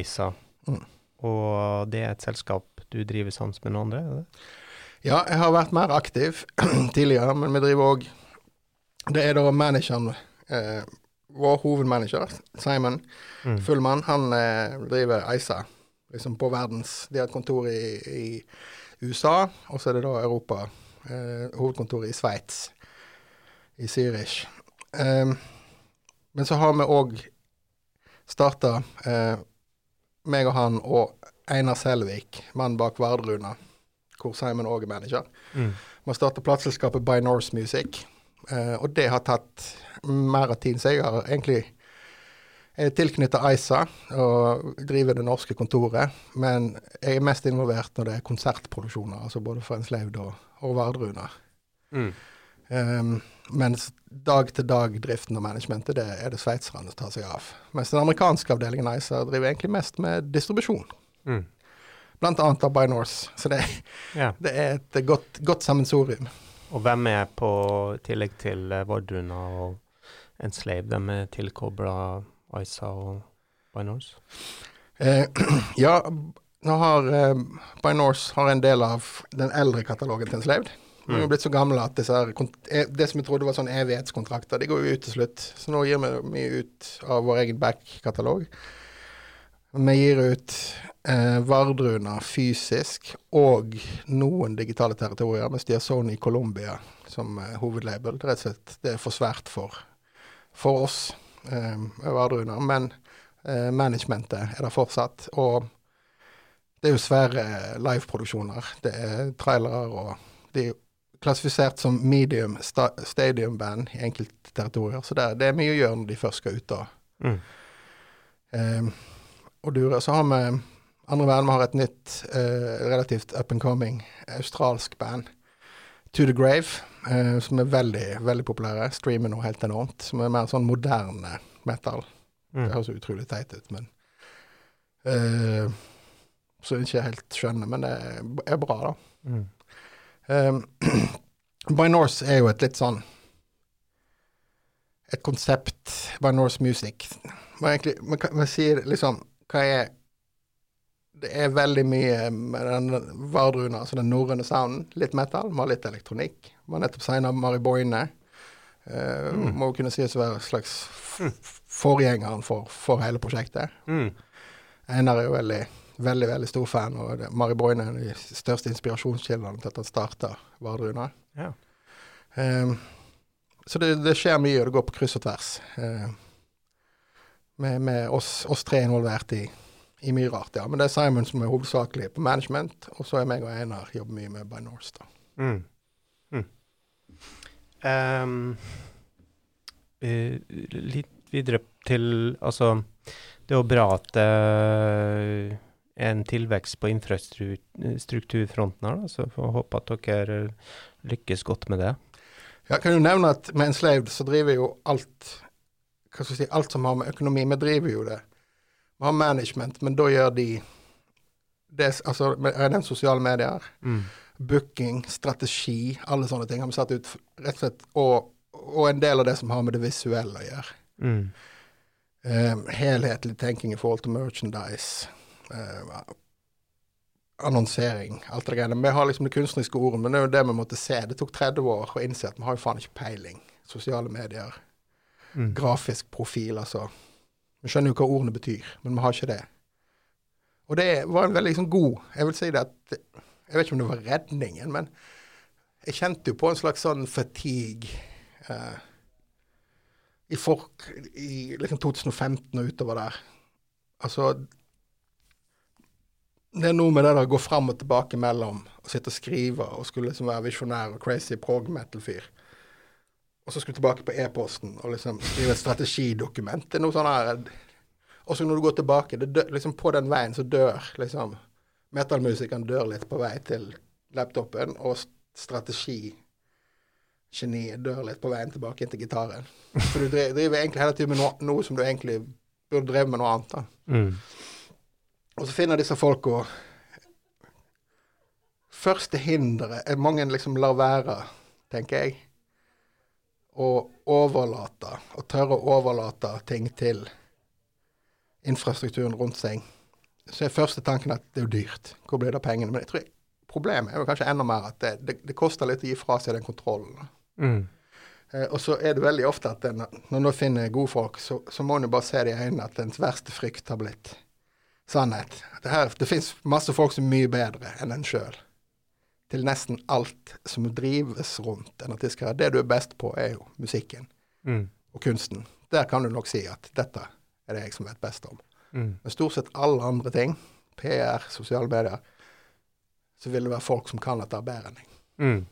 ISA. Mm. Og det er et selskap du driver sammen med noen andre? Eller? Ja, jeg har vært mer aktiv tidligere, men vi driver òg Det er da manageren, eh, vår hovedmanager, Simon Mm. Fullmann, han eh, driver ISA liksom på verdens De har et kontor i, i USA, og så er det da Europa. Eh, hovedkontoret i Sveits, i Zürich. Eh, men så har vi òg starta, eh, meg og han og Einar Selvik, mannen bak Vardruna, hvor Simon òg er manager. Mm. Vi har starta plateselskapet By Norse Music, og det har tatt mer av tiden. Så jeg har egentlig jeg er tilknyttet ISA og driver det norske kontoret, men jeg er mest involvert når det er konsertproduksjoner, altså både for Enslaved og, og Vardruna. Mm. Um, mens dag-til-dag-driften og managementet, det er det sveitserne som tar seg av. Mens den amerikanske avdelingen ISA driver egentlig mest med distribusjon, Mm. blant annet av By Norse. Så det, yeah. det er et godt, godt sammensorium. Og hvem er på i tillegg til uh, Vardruna og Enslave, hvem er tilkobla ISA og Binors? Eh, ja, nå har eh, Binors har en del av den eldre katalogen til Enslaved. Vi er jo Mm. blitt så gamle at her, eh, det som vi trodde var sånn evighetskontrakter, de går jo ut til slutt. Så nå gir vi mye ut av vår egen back-katalog. Vi gir ut eh, Vardruna fysisk og noen digitale territorier, mens de har Sony Colombia som eh, hovedlabel. Det er rett og slett det er for svært for, for oss, eh, Vardruna. Men eh, managementet er der fortsatt. Og det er jo svære liveproduksjoner. Det er trailere, og de er klassifisert som medium sta stadium band i enkelte territorier. Så det, er- det er mye å gjøre når de først skal ut og, Mm. Og dure. Så har vi andre band. Vi har et nytt, eh, relativt up and coming australsk band. To The Grave, eh, som er veldig, veldig populære. Streamer noe helt enormt. Som er mer sånn moderne metal. Det Mm. høres utrolig teit ut, men eh, Så jeg ikke helt skjønner, men det er bra, da. Mm. Um, By Norse er jo et litt sånn Et konsept. By Norse Music. Man, egentlig, man, kan, man sier liksom Hva er Det er veldig mye med den Vardruna, altså den norrøne sounden. Litt metal, med litt elektronikk. Var nettopp signa Mari Boine. Uh, Mm. Må kunne sies å være en slags forgjengeren for, for hele prosjektet. Mm. Einar er jo veldig, veldig veldig stor fan, og Mari Boine er en av de største inspirasjonskildene til at han starta Vardruna. Ja. Eh, så det, det skjer mye, og det går på kryss og tvers. Eh, med med oss, oss tre involvert i, i mye rart, ja. Men det er Simon som er hovedsakelig på management, og så er meg og Einar jobber mye med By Norse. da. Mm. Mm. Eh, litt videre til Altså, det er jo bra at det er en tilvekst på infrastrukturfronten her, da, så får håpe at dere lykkes godt med det. Jeg kan jo nevne at med Enslaved så driver jo alt hva skal jeg si, alt som har med økonomi Vi driver jo det. Vi har management, men da gjør de det, altså, Jeg har nevnt sosiale medier, Mm. booking, strategi, alle sånne ting har vi satt ut rett og slett, og, og en del av det som har med det visuelle å gjøre. Mm. Um, helhetlig tenking i forhold til merchandise. Eh, annonsering, alt det greiene. Vi har liksom det kunstneriske ordet, men det er jo det vi måtte se. Det tok 30 år å innse at vi har jo faen ikke peiling. Sosiale medier, Mm. grafisk profil, altså. Vi skjønner jo hva ordene betyr, men vi har ikke det. Og det var en veldig liksom, god Jeg vil si det at Jeg vet ikke om det var redningen, men jeg kjente jo på en slags sånn fatigue eh, i, folk, i liksom 2015 og utover der. Altså Det er noe med det å gå fram og tilbake mellom å sitte og skrive og skulle liksom være visjonær og crazy prog metal-fyr. Og så skulle du tilbake på e-posten og liksom skrive et strategidokument. Det er noe sånn her Og så når du går tilbake, det dør, liksom på den veien så dør liksom Metal-musikeren dør litt på vei til laptopen, og strategigeniet strategi Geniet dør litt på veien tilbake til gitaren. For du driver, egentlig hele tiden med noe, noe som du egentlig burde drevet med noe annet. da. Mm. Og så finner disse folka Første hinderet er mange liksom lar være, tenker jeg, å overlate, å tørre å overlate ting til infrastrukturen rundt seg. Så er første tanken at det er jo dyrt. Hvor blir det av pengene? Men jeg tror problemet er jo kanskje enda mer at det, det, det koster litt å gi fra seg den kontrollen. Mm. Eh, og så er det veldig ofte at den, når en finner gode folk, så, så må en jo bare se det i øynene at ens verste frykt har blitt sannhet. Det, her, det fins masse folk som er mye bedre enn en sjøl. Til nesten alt som drives rundt en artistkarriere. Det du er best på, er jo musikken Mm. og kunsten. Der kan du nok si at dette er det jeg som vet best om. Mm. Men stort sett alle andre ting, PR, sosiale medier, så vil det være folk som kan dette bedre enn deg. Mm.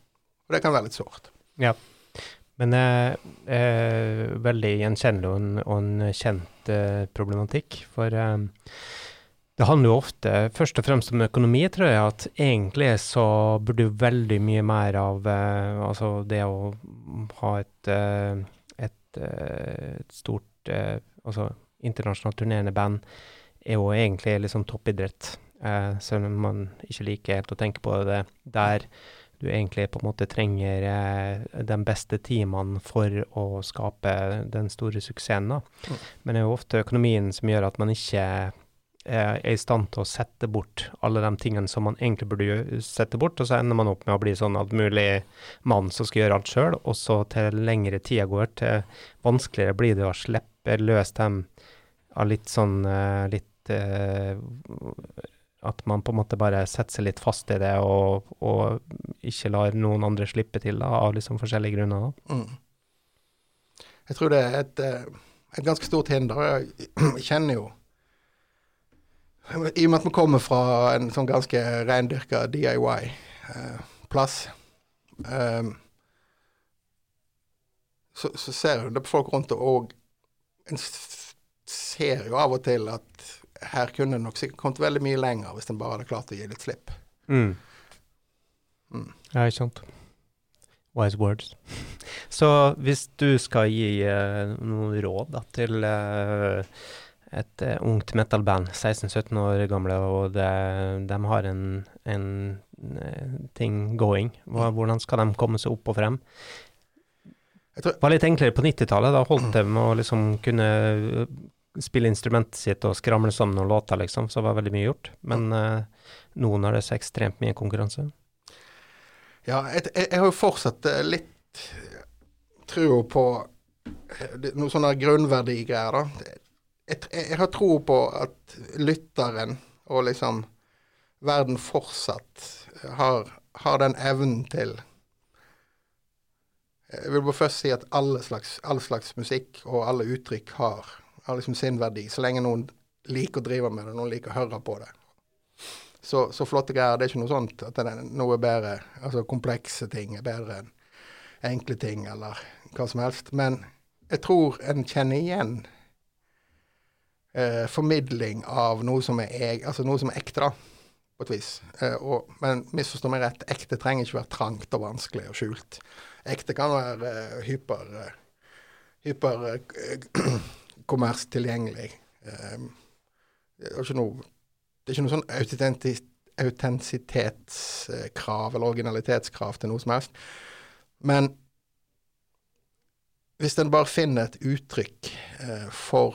Og det kan være litt sårt. Ja. Men eh, eh, veldig gjenkjennelig og en, og en kjent eh, problematikk. For eh, det handler jo ofte først og fremst om økonomi, tror jeg. At egentlig så burde veldig mye mer av eh, altså det å ha et, eh, et, eh, et stort eh, altså internasjonalt turnerende band er jo egentlig liksom toppidrett. Eh, selv om man ikke liker helt å tenke på det der du egentlig på en måte trenger eh, de beste teamene for å skape den store suksessen. Da. Mm. Men det er jo ofte økonomien som gjør at man ikke er i stand til å sette bort alle de tingene som man egentlig burde sette bort, og så ender man opp med å bli sånn alt mulig mann som skal gjøre alt sjøl, og så til lengre tida går, til vanskeligere blir det å slippe løs dem av litt sånn eh, litt eh, at man på en måte bare setter seg litt fast i det og, og ikke lar noen andre slippe til da, av liksom forskjellige grunner. Mm. Jeg tror det er et, eh, et ganske stort hinder. Jeg kjenner jo I og med at vi kommer fra en sånn ganske reindyrka DIY-plass, eh, så, så ser du det på folk rundt, og en ser jo av og til at her kunne en nok sikkert kommet veldig mye lenger hvis en bare hadde klart å gi litt slipp. Mm. Mm. Ja, ikke sant. Wise words. Så hvis du skal gi uh, noen råd da, til eh, et eh, ungt metal-band, 16-17 år gamle, og det, de har en, en eh, ting going, Hva, hvordan skal de komme seg opp og frem? Det var litt enklere på 90-tallet. Da holdt det med å liksom kunne eh, spille instrumentet sitt og skramle sammen noen låter, liksom, så var veldig mye gjort. Men eh, nå har det så ekstremt mye konkurranse. Ja, jeg, jeg, jeg har jo fortsatt litt trua på noe det- sånne grunnverdigreier, da. Jeg, jeg, har tro på at lytteren og liksom verden fortsatt har, har den evnen til Jeg vil bare først si at alle slags, all slags musikk og alle uttrykk har, har liksom sin verdi, så lenge noen liker å drive med det, noen liker å høre på det. Så, så flotte greier. Det er ikke noe sånt at det er noe bedre Altså komplekse ting er bedre enn enkle ting, eller hva som helst. Men jeg tror en kjenner igjen eh, formidling av noe som er, altså noe som er ekte, da, på et vis. Eh, og, men misforstå meg rett, ekte trenger ikke være trangt og vanskelig og skjult. Ekte kan være eh, hyper, eh, hyper eh. Eh, det er ikke noe det er ikke noe sånn autentisitetskrav eller originalitetskrav til noe som helst. Men hvis en bare finner et uttrykk eh, for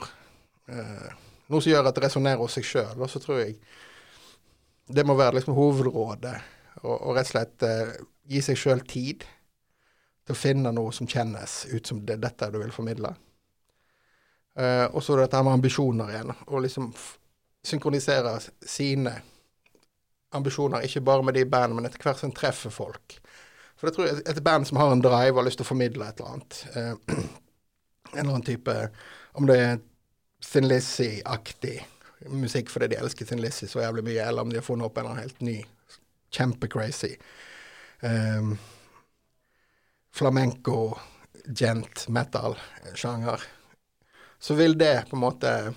noe som gjør at det resonnerer hos seg sjøl, så tror jeg det må være liksom hovedrådet. Og, og rett og slett eh, gi seg sjøl tid til å finne noe som kjennes ut som det dette du vil formidle. Eh, og så dette med ambisjoner igjen. Og liksom synkronisere sine ambisjoner, ikke bare med de bandene, men etter hvert som en treffer folk. For jeg tror jeg et band som har en drive og har lyst til å formidle et eller annet, eh, en eller annen type Om det er Thin Lizzie-aktig musikk fordi de elsker Thin Lizzie så jævlig mye, eller om de har funnet opp en eller annen helt ny, kjempecrazy um, flamenco, gent, metal-sjanger, så vil det på en måte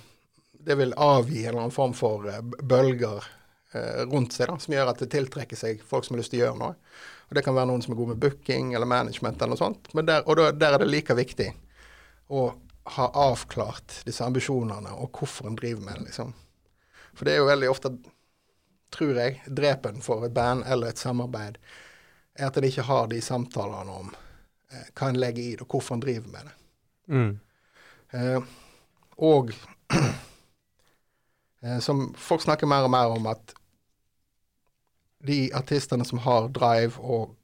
Det vil avgi en eller annen form for eh, bølger eh, rundt seg, da, som gjør at det tiltrekker seg folk som har lyst til å gjøre noe. Og Det kan være noen som er god med booking eller management eller noe sånt, der, og der er det like viktig å ha avklart disse ambisjonene og hvorfor en driver med det, liksom. For det er jo veldig ofte, tror jeg, drepen for et band eller et samarbeid, er at en ikke har de samtalene om eh, hva en legger i det, og hvorfor en driver med det. Mm. Eh, og eh, som folk snakker mer og mer om at de artistene som har drive og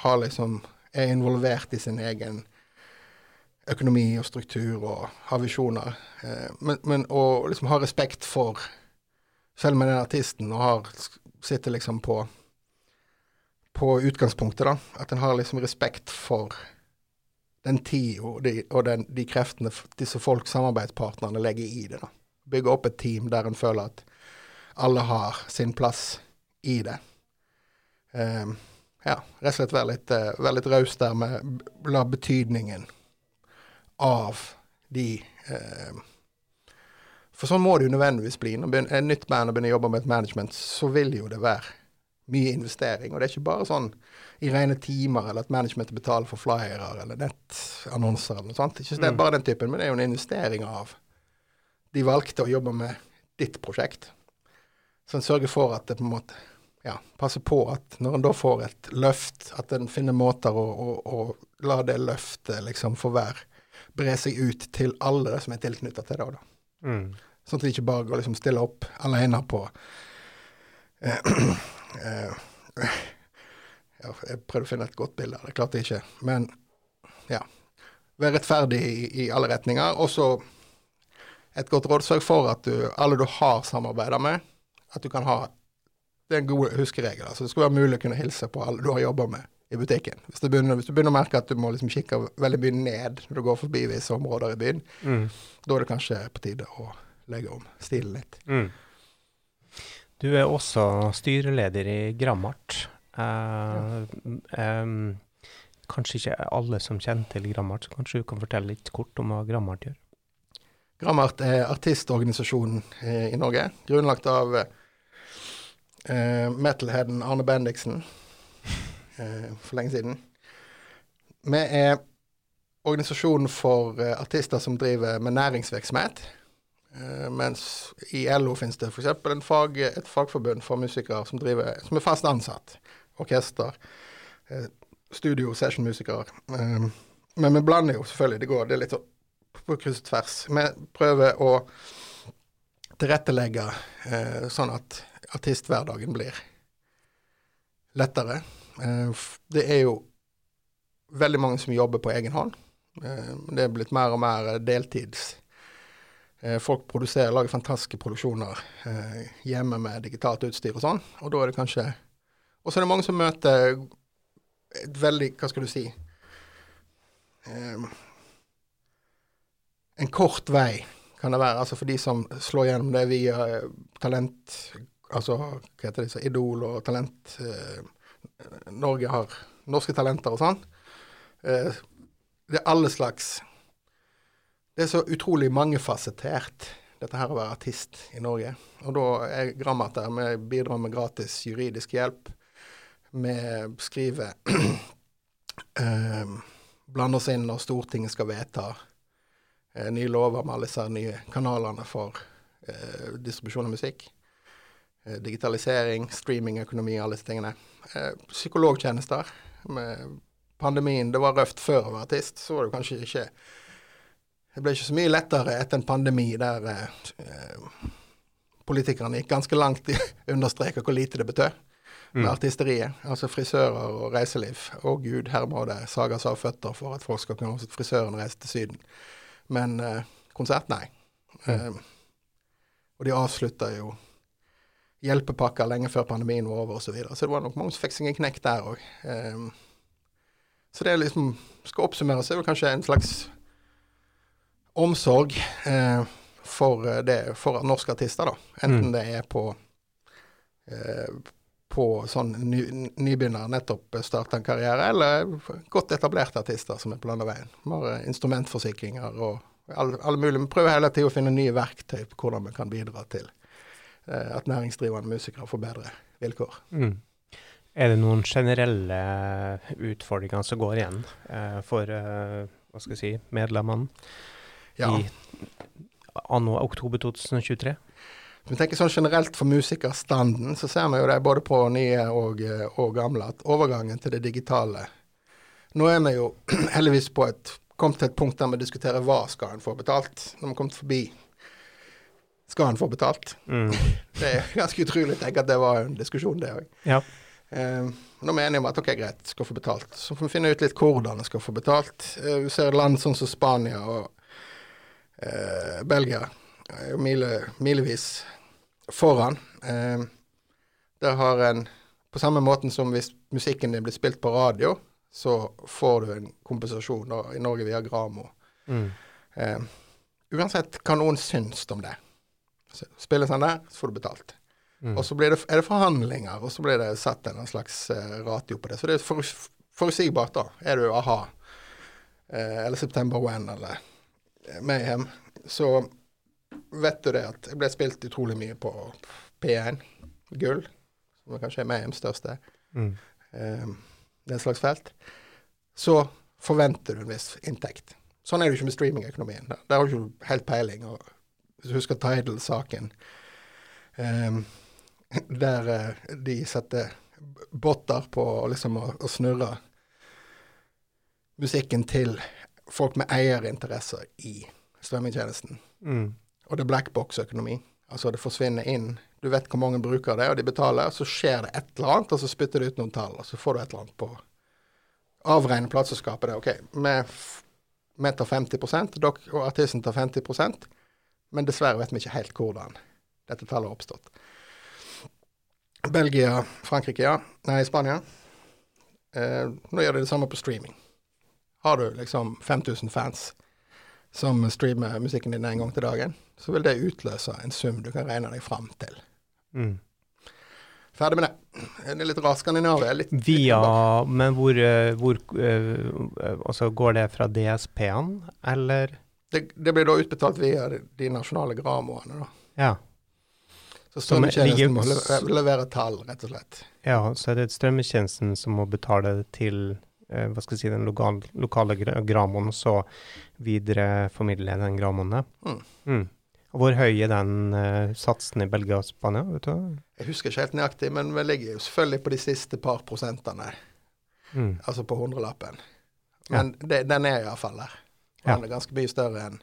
har liksom er involvert i sin egen økonomi og struktur og har visjoner, eh, men, men å liksom ha respekt for selv med den artisten og har sitter liksom på på utgangspunktet, da. At en har liksom respekt for den tid og de, og den, de kreftene disse folk, samarbeidspartnerne, legger i det. da. Bygge opp et team der en føler at alle har sin plass i det. Ehm, ja, rett og slett være litt, uh, litt raus der med la betydningen av de eh, For sånn må det jo nødvendigvis bli. Når et nytt band begynner å jobbe med et management, så vil jo det være mye investering. Og det er ikke bare sånn i rene timer, eller at managementet betaler for flyere eller nettannonser eller noe sånt. Ikke så det er Mm. bare den typen, men det er jo en investering av De valgte å jobbe med ditt prosjekt. Så en sørger for at det på en måte ja, passer på at når en da får et løft, at en finner måter å, å, å la det løftet liksom få være bre seg ut til alle som er tilknytta til det. Da. Mm. Sånn at de ikke bare går liksom stille opp alene på eh, eh, Jeg prøvde å finne et godt bilde, det klarte jeg ikke. Men ja. Vær rettferdig i, i alle retninger. Og så et godt råd, sørg for at du, alle du har samarbeida med, at du kan ha Det er en god huskeregel. altså Det skal være mulig å kunne hilse på alle du har jobba med i butikken. Hvis du, begynner, hvis du begynner å merke at du må liksom kikke veldig mye ned når du går forbi visse områder i byen, Mm. da er det kanskje på tide å legge om stilen litt. Mm. Du er også styreleder i Grammart. Eh, em, kanskje ikke alle som kjenner til Grammart, så kanskje du kan fortelle litt kort om hva Grammart gjør? Grammart er artistorganisasjonen eh, i Norge, grunnlagt av eh, metalheaden Arne Bendiksen for lenge siden. Vi er organisasjonen for eh, artister som driver med næringsvirksomhet. Eh, mens i LO finnes det f.eks. Fag, et fagforbund for musikere som, driver, som er fast ansatt. Orkester, eh, studio, sessionmusikere. Eh, men vi blander jo selvfølgelig, det går, det er litt sånn på kryss og tvers. Vi prøver å tilrettelegge eh, sånn at artisthverdagen blir lettere. Eh, det er jo veldig mange som jobber på egen hånd. Eh, det er blitt mer og mer deltids. Eh, folk produserer, lager fantastiske produksjoner hjemme med digitalt utstyr og sånn. Og da er det kanskje Og så er det mange som møter et veldig Hva skal du si En kort vei kan det være. Altså for de som slår gjennom det via talent Altså hva heter det, Idol og Talent Norge har norske talenter og sånn. det er alle slags det er så utrolig mangefasettert, dette her å være artist i Norge. Og da er Grammat der. Vi bidrar med gratis juridisk hjelp. Vi skriver eh, Blander oss inn når Stortinget skal vedta eh, nye lover med alle disse nye kanalene for eh, distribusjon av musikk. Eh, digitalisering, streamingøkonomi, alle disse tingene. Eh, psykologtjenester. Med pandemien Det var røft før å være artist, så var det kanskje ikke det ble ikke så mye lettere etter en pandemi der eh, politikerne gikk ganske langt i å understreke hvor lite det betød med mm. artisteriet. Altså frisører og reiseliv. Å gud, her må det sages av føtter for at folk skal kunne hos frisøren reise til Syden. Men eh, konsert, nei. Mm. Eh, og de avslutta jo hjelpepakker lenge før pandemien var over osv. Så, videre. så det var nok mange som fikk seg en knekk der òg. Um, så det liksom skal oppsummere, så er det kanskje en slags omsorg uh, for, eh, det, for norske artister, da. Enten mm. det er på uh, på sånn ny, nybegynner nettopp starta en karriere, eller godt etablerte artister som er på landet veien. Vi har eh, instrumentforsikringer og alle, alle mulige. Vi prøver hele tiden å finne nye verktøy på hvordan vi kan bidra til at næringsdrivende musikere får bedre vilkår. Mm. Er det noen generelle utfordringer som går igjen eh, for eh, hva skal jeg si, medlemmene? ja. i anno oktober 2023? Hvis vi tenker sånn generelt for musikerstanden, så ser vi jo det både på nye og, og, gamle, at overgangen til det digitale Nå er vi jo heldigvis på et, kommet til et punkt der vi diskuterer hva skal en få betalt. Når vi har kommet forbi skal han få betalt. Mm. Det er ganske utrolig å tenke at det var en diskusjon, det òg. Ja. Eh, nå mener jeg om at ok, greit, skal få betalt. Så får vi finne ut litt hvordan en skal få betalt. Eh, vi ser land sånn som Spania og eh, Belgia er mile, milevis foran. Eh, der har en På samme måten som hvis musikken din blir spilt på radio, så får du en kompensasjon da, i Norge via Gramo. Mm. Eh, uansett hva noen syns om det. Spiller sånn der, så får du betalt. Mm. Og så det, er det forhandlinger, og så blir det satt en slags uh, ratio på det. Så det er for, forutsigbart, da. Er du a-ha, uh, eller September One eller Mayhem, så vet du det at jeg ble spilt utrolig mye på P1 Gull, som kanskje er Mayhems største. Mm. Er et slags felt. Så forventer du en viss inntekt. Sånn er det ikke med streamingøkonomien. Der har du ikke helt peiling. og Hvis du husker Tidal-saken, um, der uh, de setter botter på liksom å, å snurre musikken til folk med eierinteresser i strømmetjenesten. Mm. Og det er blackbox-økonomi. Altså det forsvinner inn. Du vet hvor mange bruker det, og de betaler. Så skjer det et eller annet, og så spytter det ut noen tall, og så får du et eller annet på Avregne plateselskapet det. OK, vi tar 50 dok, og artisten tar 50 men dessverre vet vi ikke helt hvordan dette tallet har oppstått. Belgia, Frankrike, ja. Nei, Spania. Eh, nå gjør de det samme på streaming. Har du liksom 5000 fans som streamer musikken din en gang til dagen, så vil det utløse en sum du kan regne deg fram til. Mm. Ferdig med det. Det er litt rart. Skandinavia litt Via Men hvor, eh, hvor uh, Altså, går det fra DSP-en, eller? Det, det, blir da utbetalt via de nasjonale gramoene, da. Ja. Så strømmetjenesten må levere tall, rett og slett. Ja, så er det strømmetjenesten som må betale til Eh, hva skal jeg si, den lokal, lokale gramoen, så videreformidle den gramoen. Mm. Mm. Hvor høy er den uh, satsen i Belgia og Spania? vet du? Jeg husker ikke helt nøyaktig, men vi ligger jo selvfølgelig på de siste par prosentene. Mm. Altså på hundrelappen. Men ja. det, den er iallfall der. Den ja. er ganske mye større enn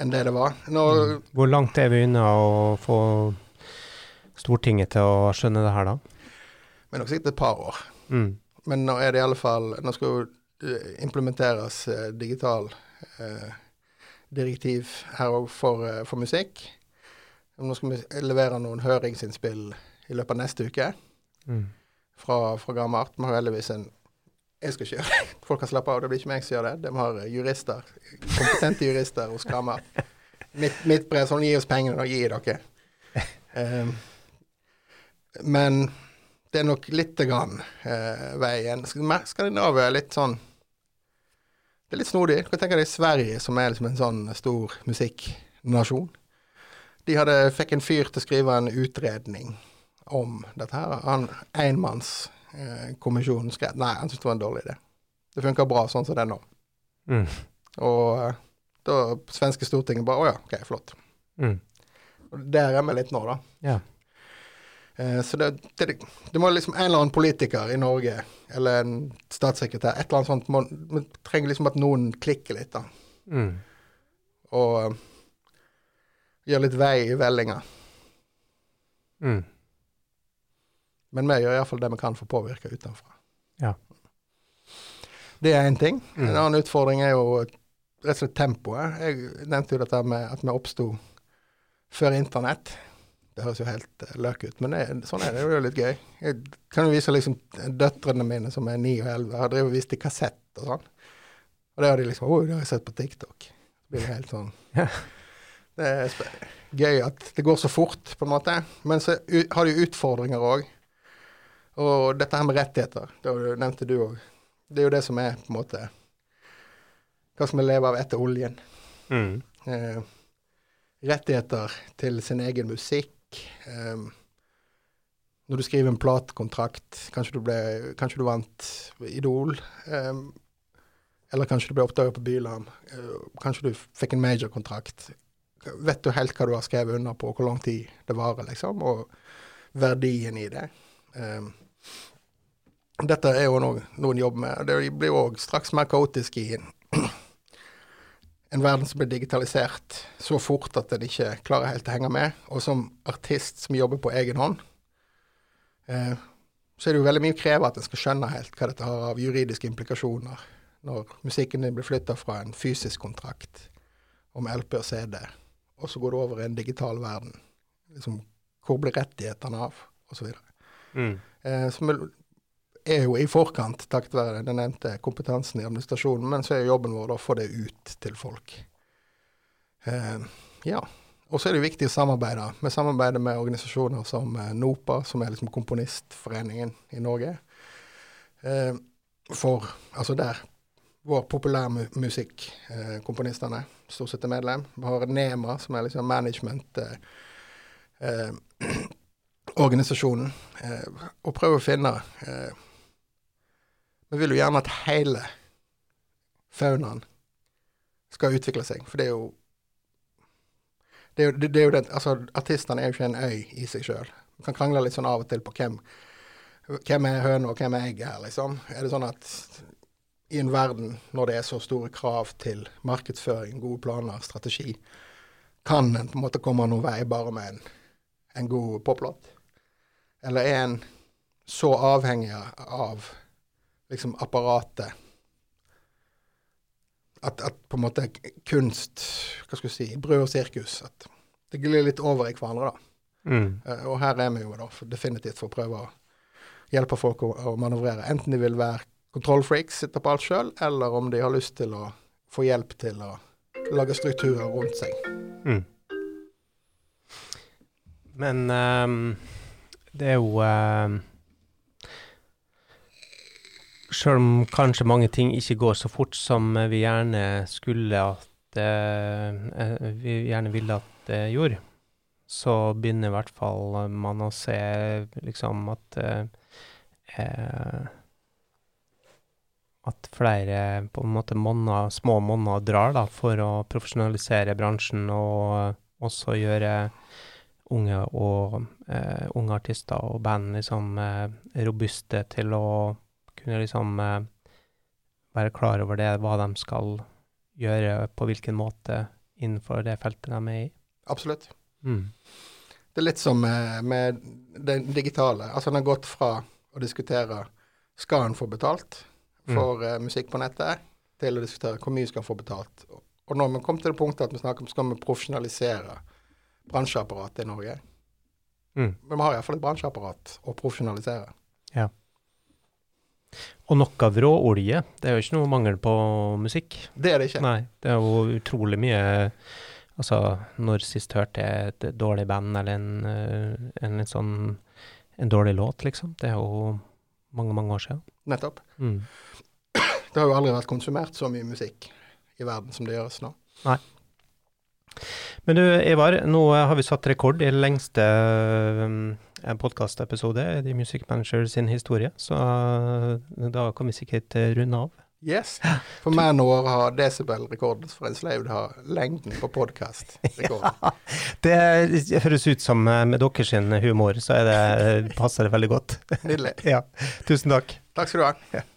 en det det var. Når, mm. Hvor langt er vi unna å få Stortinget til å skjønne det her, da? Vi er nok sikkert et par år. Mm. men nå er det i alle fall Nå skal jo eh, implementeres eh, digital eh, direktiv her òg for, eh, for musikk. Nå skal vi levere noen høringsinnspill i løpet av neste uke Mm. fra, fra Gammart. Vi har heldigvis en Jeg skal ikke gjøre det. Folk kan slappe av, det blir ikke meg som gjør det. De har jurister, kompetente jurister hos Gammart. Mitt, mitt brev sånn gi oss pengene, og gi dere. Um, men det er nok lite grann uh, veien. Sk- Skandinavia er litt sånn Det er litt snodig. Du kan tenke deg Sverige, som er liksom en sånn stor musikknasjon. De hadde, fikk en fyr til å skrive en utredning om dette her. Han enmannskommisjonen skrev Nei, han syntes det var en dårlig idé. Det funker bra sånn som det er nå. Mm. Og eh, da svenske Stortinget bare Å ja, OK, flott. Mm. Der er vi litt nå, da. Ja. Eh, så det, det, det må liksom en eller annen politiker i Norge, eller en statssekretær, et eller annet sånt må, trenger liksom at noen klikker litt, da. Mm. Og eh, gjør litt vei i vellinga. Mm. Men vi gjør iallfall det vi kan for å påvirke utenfra. Ja. Det er én ting. Mm. En annen utfordring er jo rett og slett tempoet. Jeg nevnte jo dette med at vi oppsto før internett. Det høres jo helt eh, løk ut, men det, sånn er det. Det er jo litt gøy. Jeg kan jo vise liksom døtrene mine som er 9 og 11, har drevet og vist i kassett og sånn. Og det har de liksom Å, det har jeg sett på TikTok. Det blir helt sånn Det er gøy at det går så fort, på en måte. Men så har de utfordringer òg. Og dette her med rettigheter, det nevnte du òg. Det er jo det som er på en måte Hva som vi lever av etter oljen? Mm. Eh, rettigheter til sin egen musikk. Eh, når du skriver en platekontrakt, kanskje du, ble, kanskje du vant Idol. Eh, eller kanskje du ble oppdaget på Bylarm. Eh, kanskje du fikk en major-kontrakt. Vet du helt hva du har skrevet under på, hvor lang tid det varer, liksom, og verdien i det. Eh, dette er jo noe noen jobber med. Det blir jo òg straks mer kaotisk i en en verden som blir digitalisert så fort at en ikke klarer helt å henge med. Og som artist som jobber på egen hånd, eh, så er det jo veldig mye å kreve at en skal skjønne helt hva dette har av juridiske implikasjoner når musikken din blir flytta fra en fysisk kontrakt om LP og CD, og så går det over i en digital verden. Liksom, hvor blir rettighetene av, osv. Mm. Eh, som er- jo i forkant, takket være den nevnte kompetansen i administrasjonen, men så er jobben vår å få det ut til folk. Eh, ja. Og så er det viktig å samarbeide. Vi samarbeider med organisasjoner som eh, NOPA, som er liksom komponistforeningen i Norge. Eh, for altså der vår populærmusikkomponistene stort sett er medlem. Vi har NEMA, som er liksom management organisasjonen, og prøve å finne Vi vil jo gjerne at hele faunaen skal utvikle seg, for det er jo det er det, er jo det, altså, Artistene er jo ikke en øy i seg sjøl. Vi kan krangle litt sånn av og til på hvem, hvem er høna og hvem er egget her, liksom. Er det sånn at i en verden når det er så store krav til markedsføring, gode planer, strategi, kan en på en måte komme noen vei bare med en, en god poplåt? Eller er en så avhengig av liksom apparatet at, at på en måte kunst Hva skal vi si Brød og sirkus. At det glir litt over i hverandre, da. Mm. Eh, og her er vi jo da for, definitivt for å prøve å hjelpe folk å, å manøvrere. Enten de vil være kontrollfreaks, sitte på alt sjøl, eller om de har lyst til å få hjelp til å lage strukturer rundt seg. Mm. Men um, det er jo um, Sjøl om kanskje mange ting ikke går så fort som vi gjerne skulle at eh, eh, Vi gjerne ville at det gjorde, så begynner i hvert fall man å se liksom at eh, eh, At flere på en måte måneder, små monner drar da, for å profesjonalisere bransjen og også gjøre unge og eh, unge artister og band liksom eh, robuste til å kunne liksom eh, være klar over det, hva de skal gjøre på hvilken måte innenfor det feltet de er i. Absolutt. Mm. Det er litt som med, med det digitale. Altså, den har gått fra å diskutere skal en få betalt for uh, musikk på nettet, til å diskutere hvor mye skal en få betalt. Og når vi kom til det punktet at vi snakker om skal vi profesjonalisere bransjeapparatet i Norge Mm. Men vi har iallfall et bransjeapparat å profesjonalisere. Og nok av råolje. Det er jo ikke noe mangel på musikk. Det er det ikke. Nei, det er jo utrolig mye Altså, når sist hørte jeg et dårlig band eller en, eh, en litt sånn En dårlig låt, liksom. Det er jo mange, mange år siden. Nettopp. Mm. Det har jo aldri vært konsumert så mye musikk i verden som det gjøres nå. Nei. Men du, Ivar, nå har vi satt rekord i lengste podkastepisode i Music Manager sin historie, så uh, da kan vi sikkert uh, runde av. Yes. For meg nå har Decibel-rekord, for en slave har lengden på podkast-rekorden. Det høres ut som uh, med deres humor, så det, passer det veldig godt. Nydelig. ja. Tusen takk. Takk skal du ha.